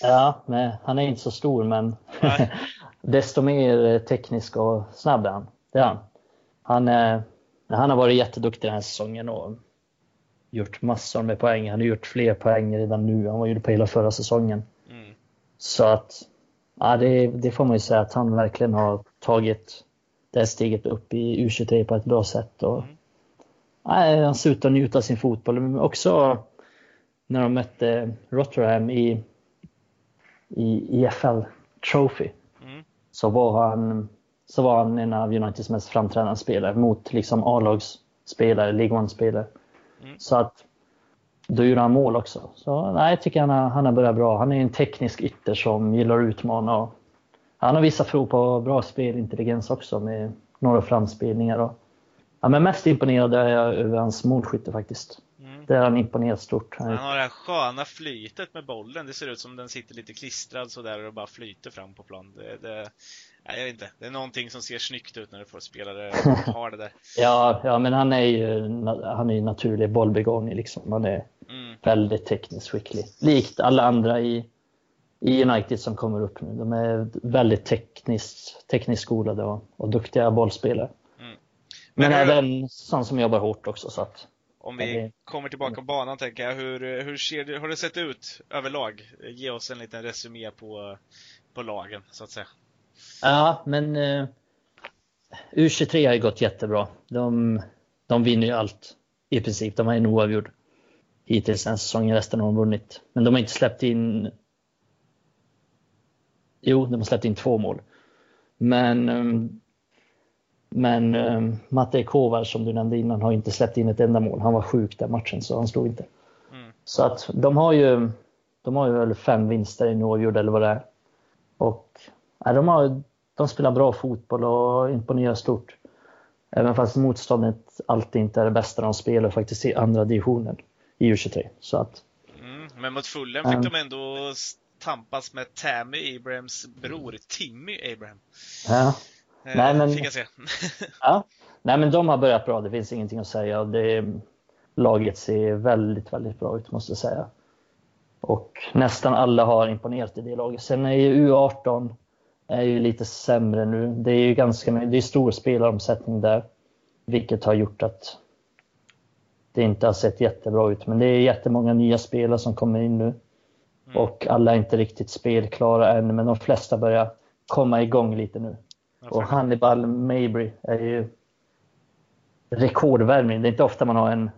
Ja, men han är inte så stor men (laughs) desto mer eh, teknisk och snabb är han. Det är han. Han, eh, han har varit jätteduktig den här säsongen och gjort massor med poäng. Han har gjort fler poäng redan nu än vad han gjorde på hela förra säsongen. Mm. Så att ja, det, det får man ju säga att han verkligen har tagit det här steget upp i U23 på ett bra sätt. Och, Mm. nej, han ser ut att njuta sin fotboll. Men också när de mötte Rotherham i, i EFL Trophy Mm. så var han, så var han en av Uniteds mest framträdande spelare mot liksom A-lagsspelare, League One-spelare. Mm. Så att då gjorde han mål också. Så nej, jag tycker han har, han har börjat bra. Han är en teknisk ytter som gillar att utmana. Och han har vissa prov på bra spelintelligens också med några framspelningar. Och, ja, men mest imponerad är jag över hans målskytte faktiskt. Mm. Det har han imponerat stort. Han har det här sköna flytet med bollen. Det ser ut som den sitter lite klistrad sådär och bara flyter fram på plan. Det, det, nej, jag vet inte. Det är någonting som ser snyggt ut när du får spelare (laughs) har det där. ja, ja, men han är ju han är ju naturlig bollbegåvning. Liksom. Han är Mm. väldigt tekniskt skicklig. Likt alla andra i, i United som kommer upp nu. De är väldigt tekniskt, tekniskt skolade och, och duktiga bollspelare. Mm. Men, Men även sån som jobbar hårt också. Så att, Om vi det- kommer tillbaka på banan tänker jag, hur, hur ser det, har det sett ut överlag? Ge oss en liten resumé på, på lagen, så att säga. Ja, men eh, U23 har ju gått jättebra. De, de vinner ju allt i princip. De har en oavgjord hittills den säsongen. Resten har de vunnit. Men de har inte släppt in Jo, de har släppt in två mål. Men, ehm, men um, Matte Kovar som du nämnde innan har inte släppt in ett enda mål. Han var sjuk den matchen så han slog inte. Mm. Så att de har ju, de har ju väl fem vinster i oavgjord eller vad det är. Och ja, de, har, de spelar bra fotboll och imponerar stort. Även fast motståndet alltid inte är det bästa. De spelar faktiskt i andra divisionen i U23. Så att Mm. Men mot Fulham fick Mm. de ändå tampas med Tammy Abrahams bror, Timmy Abraham. ja, Eh, Nej, men- Fick jag se. (laughs) Ja, nej men de har börjat bra. Det finns ingenting att säga. Det, laget ser väldigt, väldigt bra ut måste jag säga. Och nästan alla har imponerat i det laget. Sen är ju U18 är ju lite sämre nu. Det är ju ganska det är stor spelaromsättning där. Vilket har gjort att det inte har sett jättebra ut. Men det är jättemånga nya spelare som kommer in nu. Mm. Och alla är inte riktigt spelklara än, men de flesta börjar komma igång lite nu. Ja, Och. Hannibal Mabry är ju rekordvärvning. Det är inte ofta man har en,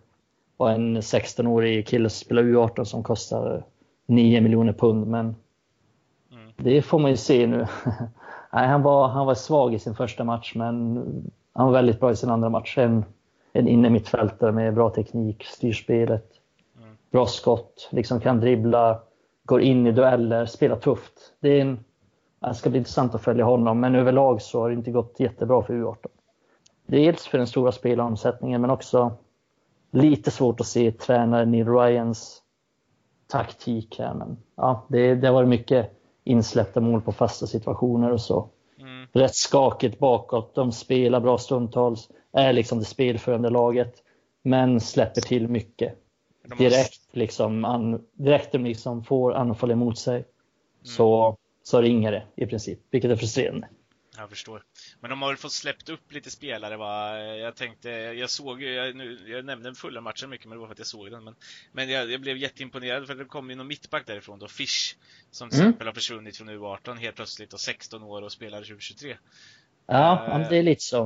en 16-årig kille som spelar U18 som kostar 9 miljoner pund. Men det får man ju se nu. (laughs) Nej, han, var, han var svag i sin första match, men han var väldigt bra i sin andra match. En, en inne mittfältare med bra teknik, styr spelet, Mm. bra skott, liksom kan dribbla, går in i dueller, spelar tufft. Det, är en, det ska bli intressant att följa honom, men överlag så har det inte gått jättebra för U18. Dels för den stora spelaromsättningen, men också lite svårt att se tränaren Neil Ryans taktik här. Men ja, det, det har varit mycket insläppta mål på fasta situationer och så. Mm. Rätt skakigt bakåt. De spelar bra stundtals, är liksom det spelförande laget, men släpper till mycket. Måste- Direkt, liksom, an, direkt de liksom får anfall emot sig Mm. så, så ringer det i princip, vilket är frustrerande. Jag förstår. Men de har väl fått släppt upp lite spelare va? Jag tänkte, jag såg jag, nu, jag nämnde fulla matchen mycket men det var för att jag såg den. Men, men jag, jag blev jätteimponerad för det kom ju någon mittback därifrån då, Fish. Som till mm. exempel har försvunnit från U18 helt plötsligt och 16 år och spelar 2023. Ja, uh, det är lite så.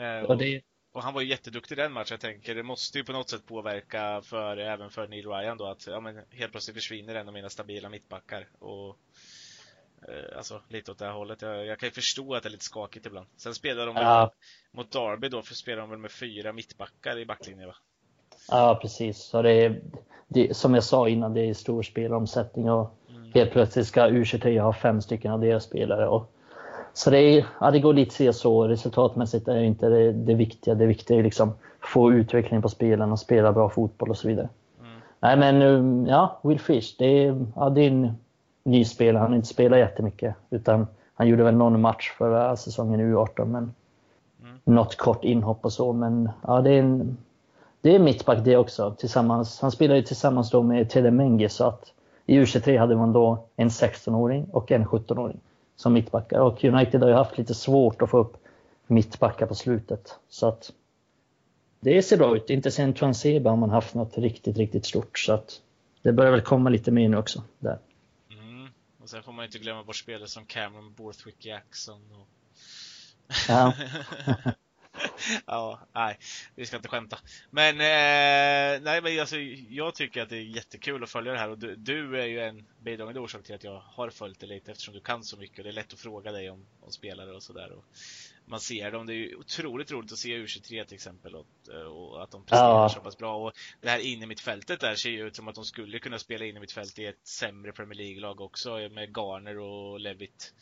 Uh, och, det... och, han var ju jätteduktig den matchen. Jag tänker det måste ju på något sätt påverka för, även för Neil Ryan då att ja, men helt plötsligt försvinner en av mina stabila mittbackar. Och alltså lite åt det här hållet. Jag, jag kan ju förstå att det är lite skakigt ibland. Sen spelar de ja. mot Darby då, för spelar de väl med fyra mittbackar i backlinjen va? Ja precis. Så det är, det, som jag sa innan, det är stor spelomsättning och mm. helt plötsligt ska U23 ha fem stycken av deras spelare. Och, så det, är, ja, det går lite se så. Resultatmässigt är inte det, det viktiga. Det viktiga är liksom få utveckling på och spela bra fotboll och så vidare. Mm. Nej men ja, Will Fish, det är, ja, det är en ny spelare. Han har inte spelat jättemycket. Utan han gjorde väl någon match förra säsongen i U18. Men mm. Något kort inhopp och så. Men ja, det är, en, det är mittback det också. Tillsammans, han spelade ju tillsammans då med Tede Mengi. Så att i U23 hade man då en 16-åring och en 17-åring som mittbackar. Och United har ju haft lite svårt att få upp mittbackar på slutet. Så att det ser bra ut. Inte sen Transeba har man haft något riktigt, riktigt stort. Så att det börjar väl komma lite mer nu också. Där. Och sen får man inte glömma bort spelare som Cameron Borthwick Jackson och... Ja. (laughs) ja, nej, vi ska inte skämta. Men, eh, nej, men alltså, jag tycker att det är jättekul att följa det här och du, du är ju en bidragande orsak till att jag har följt det lite eftersom du kan så mycket och det är lätt att fråga dig om, om spelare och sådär man ser dem. Det är ju otroligt roligt att se U23 till exempel och, och att de presterar ja. så pass bra. Och det här inne mitt fältet där ser ju ut som att de skulle kunna spela in i mitt fält i ett sämre Premier League-lag också med Garner och Levitt.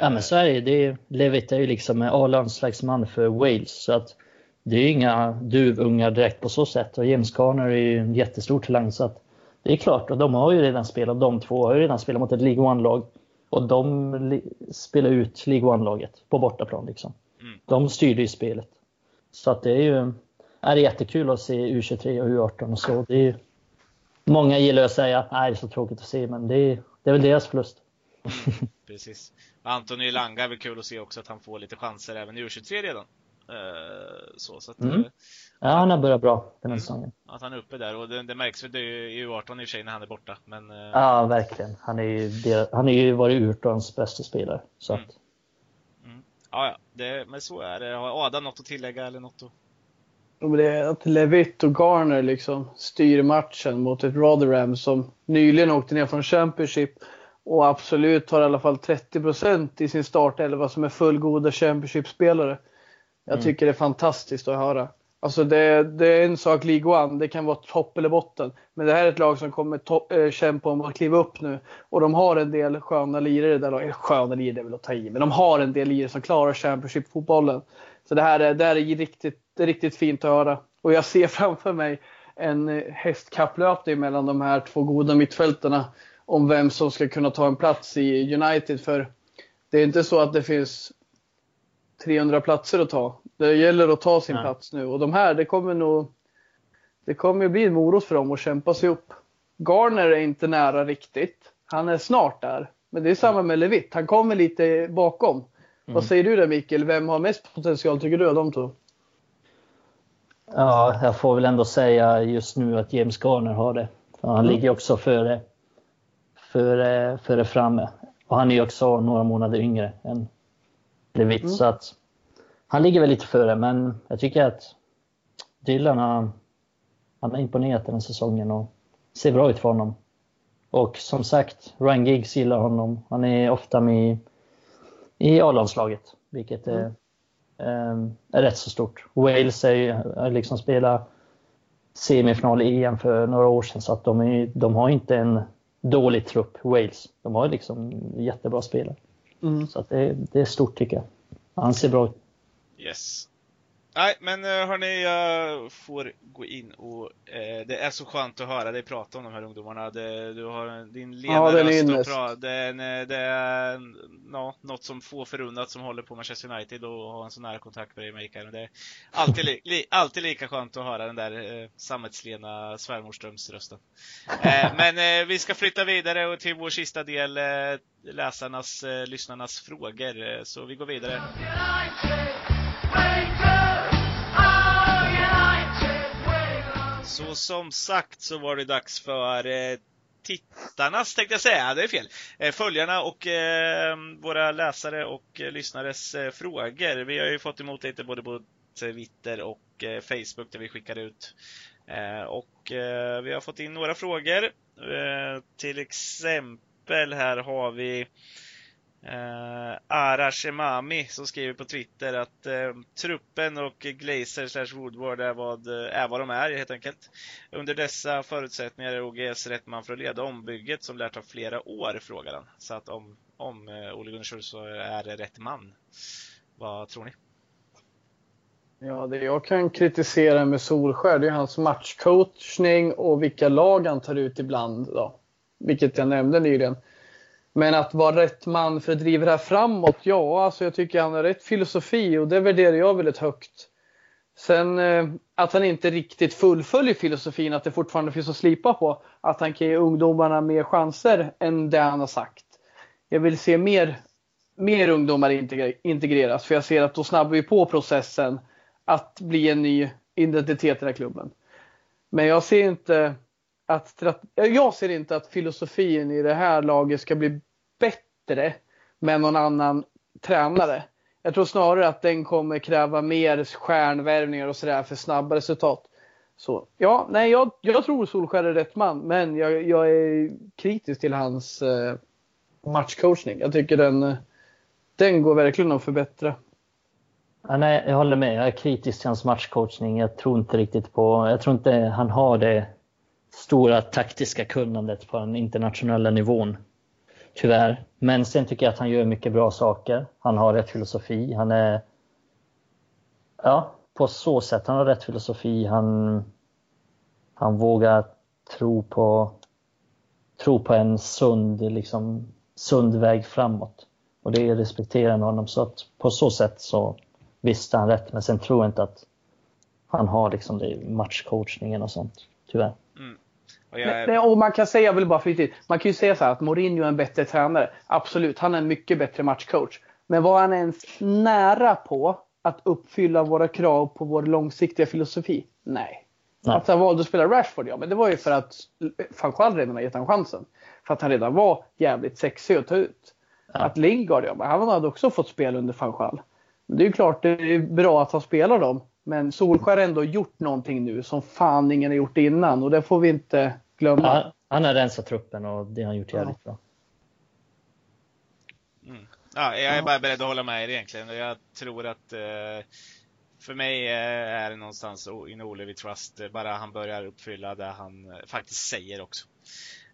Ja men så är det ju. Levitt är ju liksom A-landslagsman för Wales så att det är ju inga duvungar direkt på så sätt och James Garner är ju en jättestor talang så att det är klart och de har ju redan spelat, de två har ju redan spelat mot ett League One-lag och de spelar ut League One-laget på bortaplan. Liksom. Mm. De styrde ju spelet. Så att det är ju är jättekul att se U23 och U18 och så. Det är, många gillar att säga att det är så tråkigt att se, men det är, det är väl deras förlust. Mm, (laughs) precis. Antoni Langa är väl kul att se också att han får lite chanser även i U23 redan. Uh, så, så att, mm. Ja, han har börjat bra den här mm. säsongen. Att han är uppe där och det, det märks väl i U18 i och för sig när han är borta. Men, eh, ja, verkligen. Han är ju, han är ju varit U18s bästa spelare. Så mm. att... mm. Ja, ja. Det, men så är det. Har Adam något att tillägga eller något att... Det är att Levitt och Garner liksom styr matchen mot ett Rotherham som nyligen åkte ner från Championship och absolut har i alla fall 30% i sin startelva som är fullgoda Championship-spelare. Jag mm. tycker det är fantastiskt att höra. Alltså det, det, är en sak League One, det kan vara topp eller botten. Men det här är ett lag som kommer to- eh, äh, kämpa om att kliva upp nu. Och de har en del sköna lirare där. Eller sköna lirare, är väl att ta i. Men de har en del lirare som klarar Championship-fotbollen. Så det här, är, det här är riktigt, är riktigt fint att höra. Och jag ser framför mig en eh, hästkapplöpning mellan de här två goda mittfältarna. Om vem som ska kunna ta en plats i United. För det är inte så att det finns 300 platser att ta. Det gäller att ta sin ja. plats nu och de här, det kommer nog det kommer bli en morot för dem att kämpa sig upp. Garner är inte nära riktigt. Han är snart där. Men det är samma med Levitt. Han kommer lite bakom. Mm. Vad säger du där Mikael? Vem har mest potential tycker du av de två? Ja, jag får väl ändå säga just nu att James Garner har det. Han mm. ligger också före, före, före framme. Och han är också några månader yngre än Levitt. Mm. Så att han ligger väl lite före, men jag tycker att Dylan har, han har imponerat den här säsongen och ser bra ut för honom. Och som sagt, Ryan Giggs gillar honom. Han är ofta med i A-landslaget, vilket är, mm. är rätt så stort. Wales är ju, liksom spelat semifinal i EM för några år sedan, så att de, är, de har inte en dålig trupp, Wales. De har liksom jättebra spelare. Mm. Så att det, det är stort tycker jag. Han ser bra ut. Yes. Nej, men eh, hörni, jag får gå in och eh, det är så skönt att höra dig prata om de här ungdomarna. Det, du har din lena Ja, och pra, det, är en, eh, det är en- ja, något som få förunnat som håller på Manchester United och har en så nära kontakt med dig, Mikael. Det är alltid, li, li, alltid lika skönt att höra den där eh, sammetslena svärmorströmsrösten. Eh, men eh, vi ska flytta vidare och till vår sista del, eh, läsarnas, eh, lyssnarnas frågor. Eh, Så vi går vidare. Så som sagt så var det dags för eh, tittarnas, tänkte jag säga, det är fel. Eh, följarna och eh, våra läsare och eh, lyssnares eh, frågor. Vi har ju fått emot lite både på Twitter och eh, Facebook där vi skickar ut. Och vi har fått in några frågor. Till exempel här har vi Eh, uh, Arash Emami som skriver på Twitter att eh, truppen och Glazer slash Woodward är vad, eh, är vad de är helt enkelt. Under dessa förutsättningar är OGS rätt man för att leda ombygget som lär ta flera år, frågar han. Så att om, om uh, Ole Gunnar Solskjaer är det rätt man. Vad tror ni? Ja, det jag kan kritisera med Solskär det är hans matchcoachning och vilka lag han tar ut ibland. Då. Vilket jag nämnde nyligen. Men att vara rätt man för att driva det här framåt, ja, alltså jag tycker han har rätt filosofi och det värderar jag väldigt högt. Sen eh, att han inte riktigt fullföljer filosofin, att det fortfarande finns att slipa på. Att han kan ge ungdomarna mer chanser än det han har sagt. Jag vill se mer, mer ungdomar integreras, för jag ser att då snabbar vi på processen att bli en ny identitet i den här klubben. Men jag ser inte att, jag ser inte att filosofin i det här laget ska bli bättre med någon annan tränare. Jag tror snarare att den kommer kräva mer stjärnvärvningar och sådär för snabba resultat. Så ja, nej, jag, jag tror Solskär är rätt man, men jag, jag är kritisk till hans eh, matchcoachning. Jag tycker den, den går verkligen att förbättra. Ja, nej, jag håller med. Jag är kritisk till hans matchcoachning. Jag tror inte riktigt på... Jag tror inte han har det stora taktiska kunnandet på den internationella nivån. Tyvärr. Men sen tycker jag att han gör mycket bra saker. Han har rätt filosofi. Han är... Ja, på så sätt. Han har rätt filosofi. Han, han vågar tro på, tro på en sund, liksom, sund väg framåt. Och det respekterar med honom. Så att på så sätt så visste han rätt. Men sen tror jag inte att han har liksom det matchcoachningen och sånt. Tyvärr. Mm. Är... Nej, och man kan säga, jag vill bara in, man kan ju säga så här att Mourinho är en bättre tränare. Absolut, han är en mycket bättre matchcoach. Men var han ens nära på att uppfylla våra krav på vår långsiktiga filosofi? Nej. Nej. Att han valde att spela Rashford, ja, men det var ju för att van Gaal redan har gett honom chansen. För att han redan var jävligt sexig att ta ut. Ja. Att Lingard, ja, men han hade också fått spela under van Gaal. Men det är ju klart, det är bra att han spelar dem. Men Solskjaer har ändå gjort någonting nu som fan ingen har gjort innan och det får vi inte glömma. Ja, han har rensat truppen och det har han gjort jävligt bra. Mm. Ja, jag är bara beredd att hålla med er egentligen. Jag tror att eh, för mig eh, är det någonstans in Ole vi trust, eh, bara han börjar uppfylla det han faktiskt säger också.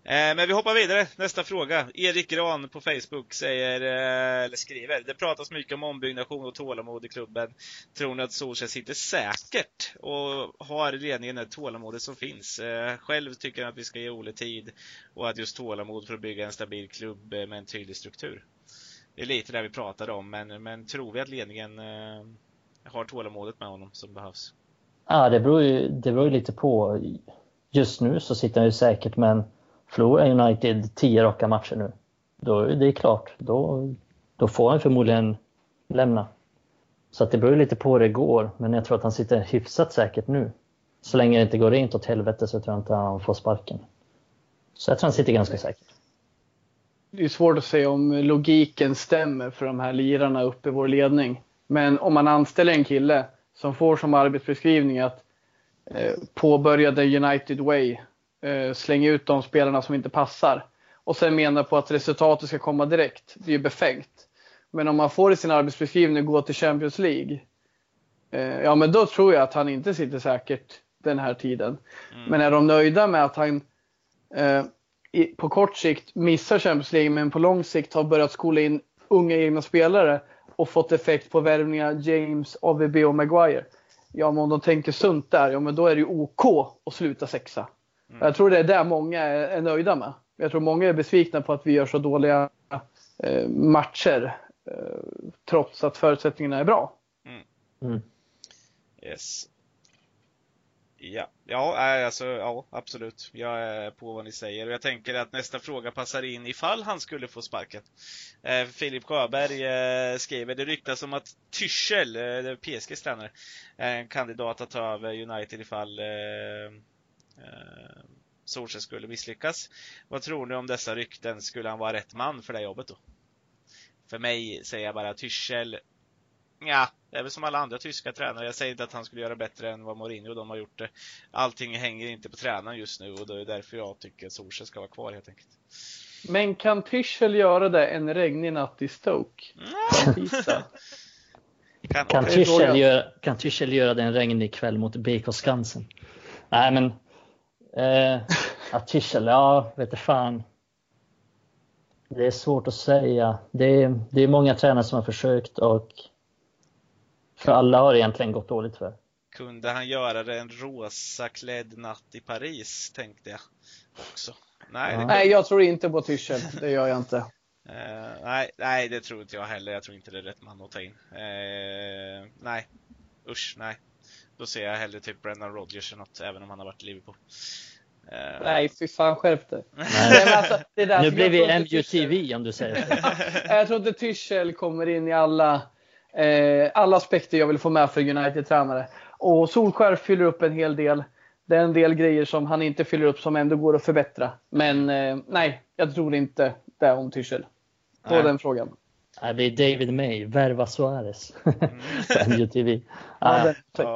Eh, men vi hoppar vidare. Nästa fråga. Erik Gran på Facebook säger, eh, eller skriver. Det pratas mycket om ombyggnation och tålamod i klubben. Tror ni att Solskjaer sitter säkert och har ledningen det tålamodet som finns? Eh, själv tycker han att vi ska ge Ole tid och att just tålamod för att bygga en stabil klubb med en tydlig struktur. Det är lite det vi pratade om, men, men tror vi att ledningen har tålamodet med honom som behövs? Ja, det beror ju det beror ju lite på. Just nu så sitter han ju säkert, men förlorar United tio raka matcher nu, då är det klart. Då, då får han förmodligen lämna. Så att det beror lite på hur det går, men jag tror att han sitter hyfsat säkert nu. Så länge det inte går rent åt helvete så tror jag inte han får sparken. Så jag tror han sitter ganska säkert. Det är svårt att säga om logiken stämmer för de här lirarna uppe i vår ledning. Men om man anställer en kille som får som arbetsbeskrivning att eh, påbörja the United way, slänga ut de spelarna som inte passar och sen menar på att resultatet ska komma direkt. Det är ju befängt. Men om man får i sin arbetsbeskrivning gå till Champions League, eh, ja men då tror jag att han inte sitter säkert den här tiden. Mm. Men är de nöjda med att han eh, i, på kort sikt missar Champions League men på lång sikt har börjat skola in unga egna spelare och fått effekt på värvningar James, AVB och Maguire. ja men om de tänker sunt där, ja men då är det ju OK att sluta sexa. Mm. Jag tror det är där många är, nöjda med. Jag tror många är besvikna på att vi gör så dåliga eh, matcher eh, trots att förutsättningarna är bra. Mm. Yes. Ja, ja, alltså, ja, absolut. Jag är på vad ni säger och jag tänker att nästa fråga passar in ifall han skulle få sparken. Eh, Filip Sjöberg eh, skriver, det ryktas om att Tyschel, eh, PSGs tränare, är en kandidat att ta över United ifall eh, eh, Solskjaer skulle misslyckas. Vad tror ni om dessa rykten? Skulle han vara rätt man för det jobbet då? För mig säger jag bara Tyschel Ja, det är väl som alla andra tyska tränare. Jag säger inte att han skulle göra bättre än vad Mourinho och de har gjort det. Allting hänger inte på tränaren just nu och det är därför jag tycker att Solskjaer ska vara kvar helt enkelt. Men kan Tyschel göra det en regnig natt i Stoke? (laughs) Kan, Kan. Tyschel göra, kan Tyschel göra det en regnig kväll mot BK Skansen? Nej men, eh, ja, Tyschel, ja, vet du fan. Det är svårt att säga. Det är, det är många tränare som har försökt och för alla har det egentligen gått dåligt för. Kunde han göra det en rosa klädd natt i Paris, tänkte jag också. Nej, Ja. Nej, jag tror inte på Tyschel. Det gör jag inte. eh, nej, nej, det tror inte jag heller. Jag tror inte det är rätt man att ta in. Eh, nej, usch, nej. Då ser jag hellre typ Brendan Rodgers eller något, även om han har varit i Liverpool. Eh, Nej, fy fan skärp dig. Alltså, det Nu blir vi MUTV om du säger så. (laughs) Jag tror inte Tyschel kommer in i alla, eh, alla aspekter jag vill få med för United-tränare. Och Solskär fyller upp en hel del. Det är en del grejer som han inte fyller upp som ändå går att förbättra. Men eh, nej, jag tror inte det om Tyschel. På Nej. den frågan. Nej, vi är David May, värva Suarez. (laughs) På MUTV. Ja, Nej, den,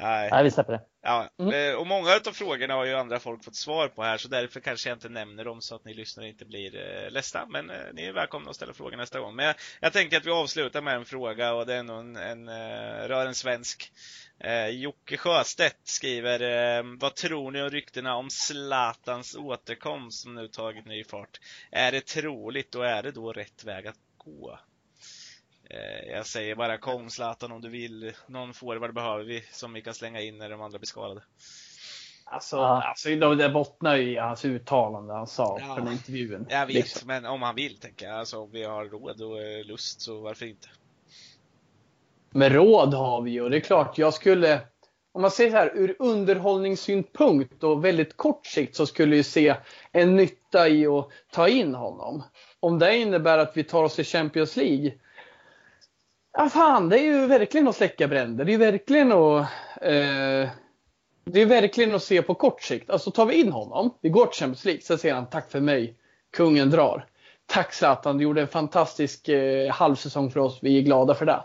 nej. nej, vi släpper det. Ja, Mm. eh, och många av frågorna har ju andra folk fått svar på här så därför kanske jag inte nämner dem så att ni lyssnare inte blir eh, ledsna. Men eh, ni är välkomna att ställa frågor nästa gång. Men jag, jag tänker att vi avslutar med en fråga och det är nog en, en eh, rör en svensk. Eh, Jocke Sjöstedt skriver eh, Vad tror ni om ryktena om Zlatans återkomst som nu tagit ny fart? Är det troligt och är det då rätt väg att gå? Eh, jag säger bara kom Zlatan om du vill. Någon forward behöver vi som vi kan slänga in när de andra blir skadade. Alltså, Ja. alltså, det bottnar ju i hans uttalande han sa Ja. på den intervjun. Jag vet, Liksom. men om han vill tänker jag. Alltså om vi har råd och eh, lust så varför inte? Men råd har vi ju och det är klart jag skulle om man säger så här ur underhållningssynpunkt och väldigt kort sikt så skulle jag se en nytta i att ta in honom. Om det innebär att vi tar oss till Champions League. Ja fan, det är ju verkligen att släcka bränder. Det är verkligen att eh, det är verkligen att se på kort sikt. Alltså tar vi in honom, vi går till Champions League, så säger han tack för mig, kungen drar. Tack Zlatan, du gjorde en fantastisk eh, halvsäsong för oss, vi är glada för det.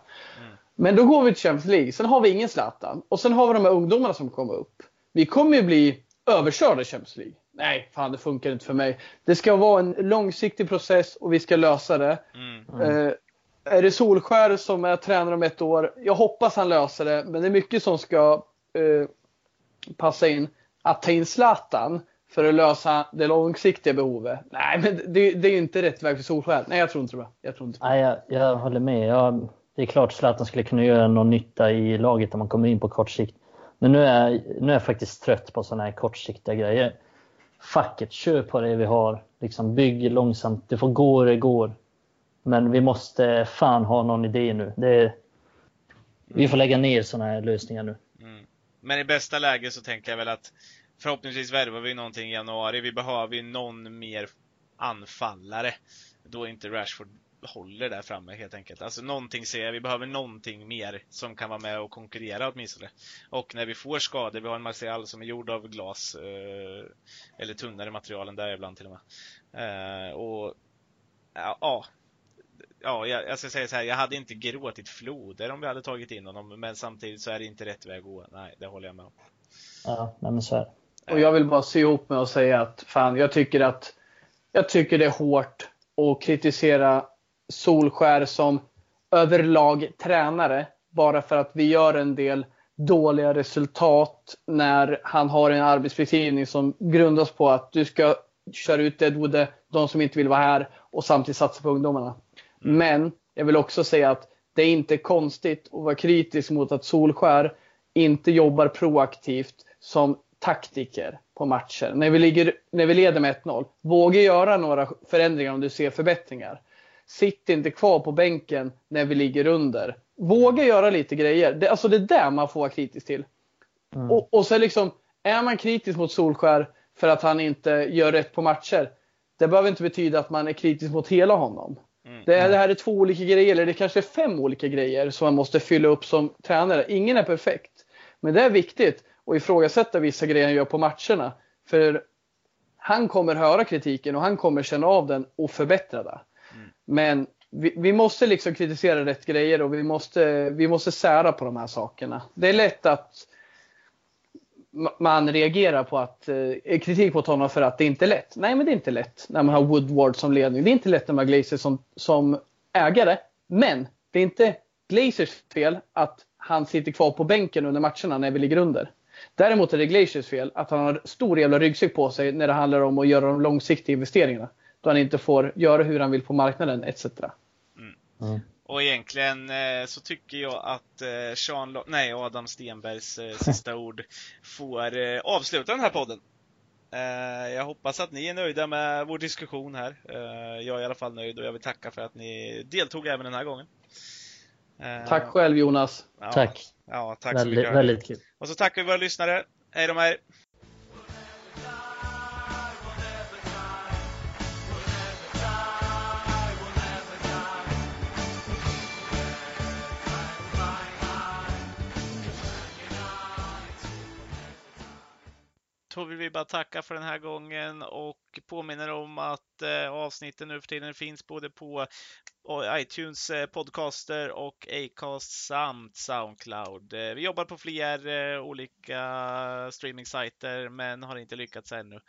Men då går vi till Champions League, sen har vi ingen Zlatan. Och sen har vi de här ungdomarna som kommer upp. Vi kommer ju bli överkörda i Champions League. Nej, fan det funkar inte för mig. Det ska vara en långsiktig process och vi ska lösa det. Mm. Eh, är det Solskär som är tränare om ett år? Jag hoppas han löser det, men det är mycket som ska eh, passa in. Att ta in Zlatan för att lösa det långsiktiga behovet. Nej, men det, det är inte rätt väg för Solskär. Nej, jag tror inte det. Jag tror inte. Nej, jag, jag håller med. Jag, det är klart Zlatan skulle kunna göra någon nytta i laget om man kommer in på kort sikt. Men nu är, jag- nu är jag faktiskt trött på sådana här kortsiktiga grejer. Fuck it, kör på det vi har. Liksom bygg långsamt. Det får gå hur det går. Men vi måste fan ha någon idé nu. Det, vi får lägga ner sådana här lösningar nu. Mm. Men i bästa läge så tänker jag väl att förhoppningsvis värvar vi någonting i januari. Vi behöver ju någon mer anfallare. Då inte Rashford håller där framme helt enkelt. Alltså någonting ser jag, vi behöver någonting mer som kan vara med och konkurrera åtminstone. Och när vi får skador, vi har en Martial som är gjord av glas, eh, eller tunnare material än där ibland till och med. Eh, och ja, ja, ja, jag, jag ska säga så här, jag hade inte gråtit floder om vi hade tagit in honom, men samtidigt så är det inte rätt väg att gå. Nej, det håller jag med om. Ja, men så är det. Och jag vill bara sy ihop med och säga att fan, jag tycker att jag tycker det är hårt att kritisera Solskär som överlag tränare bara för att vi gör en del dåliga resultat när han har en arbetsbeskrivning som grundas på att du ska köra ut Deadwood, de som inte vill vara här och samtidigt satsa på ungdomarna. Men jag vill också säga att det är inte konstigt att vara kritisk mot att Solskär inte jobbar proaktivt som taktiker på matcher. När vi, ligger, när vi leder med 1-0, våga göra några förändringar om du ser förbättringar. Sitt inte kvar på bänken när vi ligger under. Våga göra lite grejer. Det, alltså det är det man får vara kritisk till. Mm. Och, och så liksom, är man kritisk mot Solskär för att han inte gör rätt på matcher. Det behöver inte betyda att man är kritisk mot hela honom. Mm. Det, det, här är två olika grejer, eller det kanske är fem olika grejer som man måste fylla upp som tränare. Ingen är perfekt. Men det är viktigt att ifrågasätta vissa grejer han gör på matcherna. För han kommer höra kritiken och han kommer känna av den och förbättra det. Mm. Men vi, vi, måste liksom kritisera rätt grejer och vi måste, vi måste sära på de här sakerna. Det är lätt att man reagerar på att eh, kritik mot honom för att det inte är lätt. Nej, men det är inte lätt när man har Woodward som ledning. Det är inte lätt när man har Glazer som, som ägare. Men det är inte Glazers fel att han sitter kvar på bänken under matcherna när vi ligger under. Däremot är det Glaciers fel att han har stor jävla ryggsäck på sig när det handlar om att göra de långsiktiga investeringarna. Då han inte får göra hur han vill på marknaden etc. Mm. Och egentligen eh, så tycker jag att eh, Sean, nej, Adam Stenbergs eh, (laughs) sista ord får avsluta den här podden. Jag hoppas att ni är nöjda med vår diskussion här. Jag är i alla fall nöjd och jag vill tacka för att ni deltog även den här gången. Tack själv Jonas. Ja, tack. Ja, tack väldigt, så mycket. Väldigt kul. Och så tackar vi våra lyssnare. Hej då med er. Då vill vi bara tacka för den här gången och påminner om att eh, avsnitten nu för tiden finns både på eh, iTunes eh, podcaster och Acast samt Soundcloud. Vi jobbar på fler olika streaming-sajter men har inte lyckats ännu.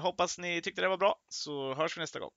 Hoppas ni tyckte det var bra så hörs vi nästa gång.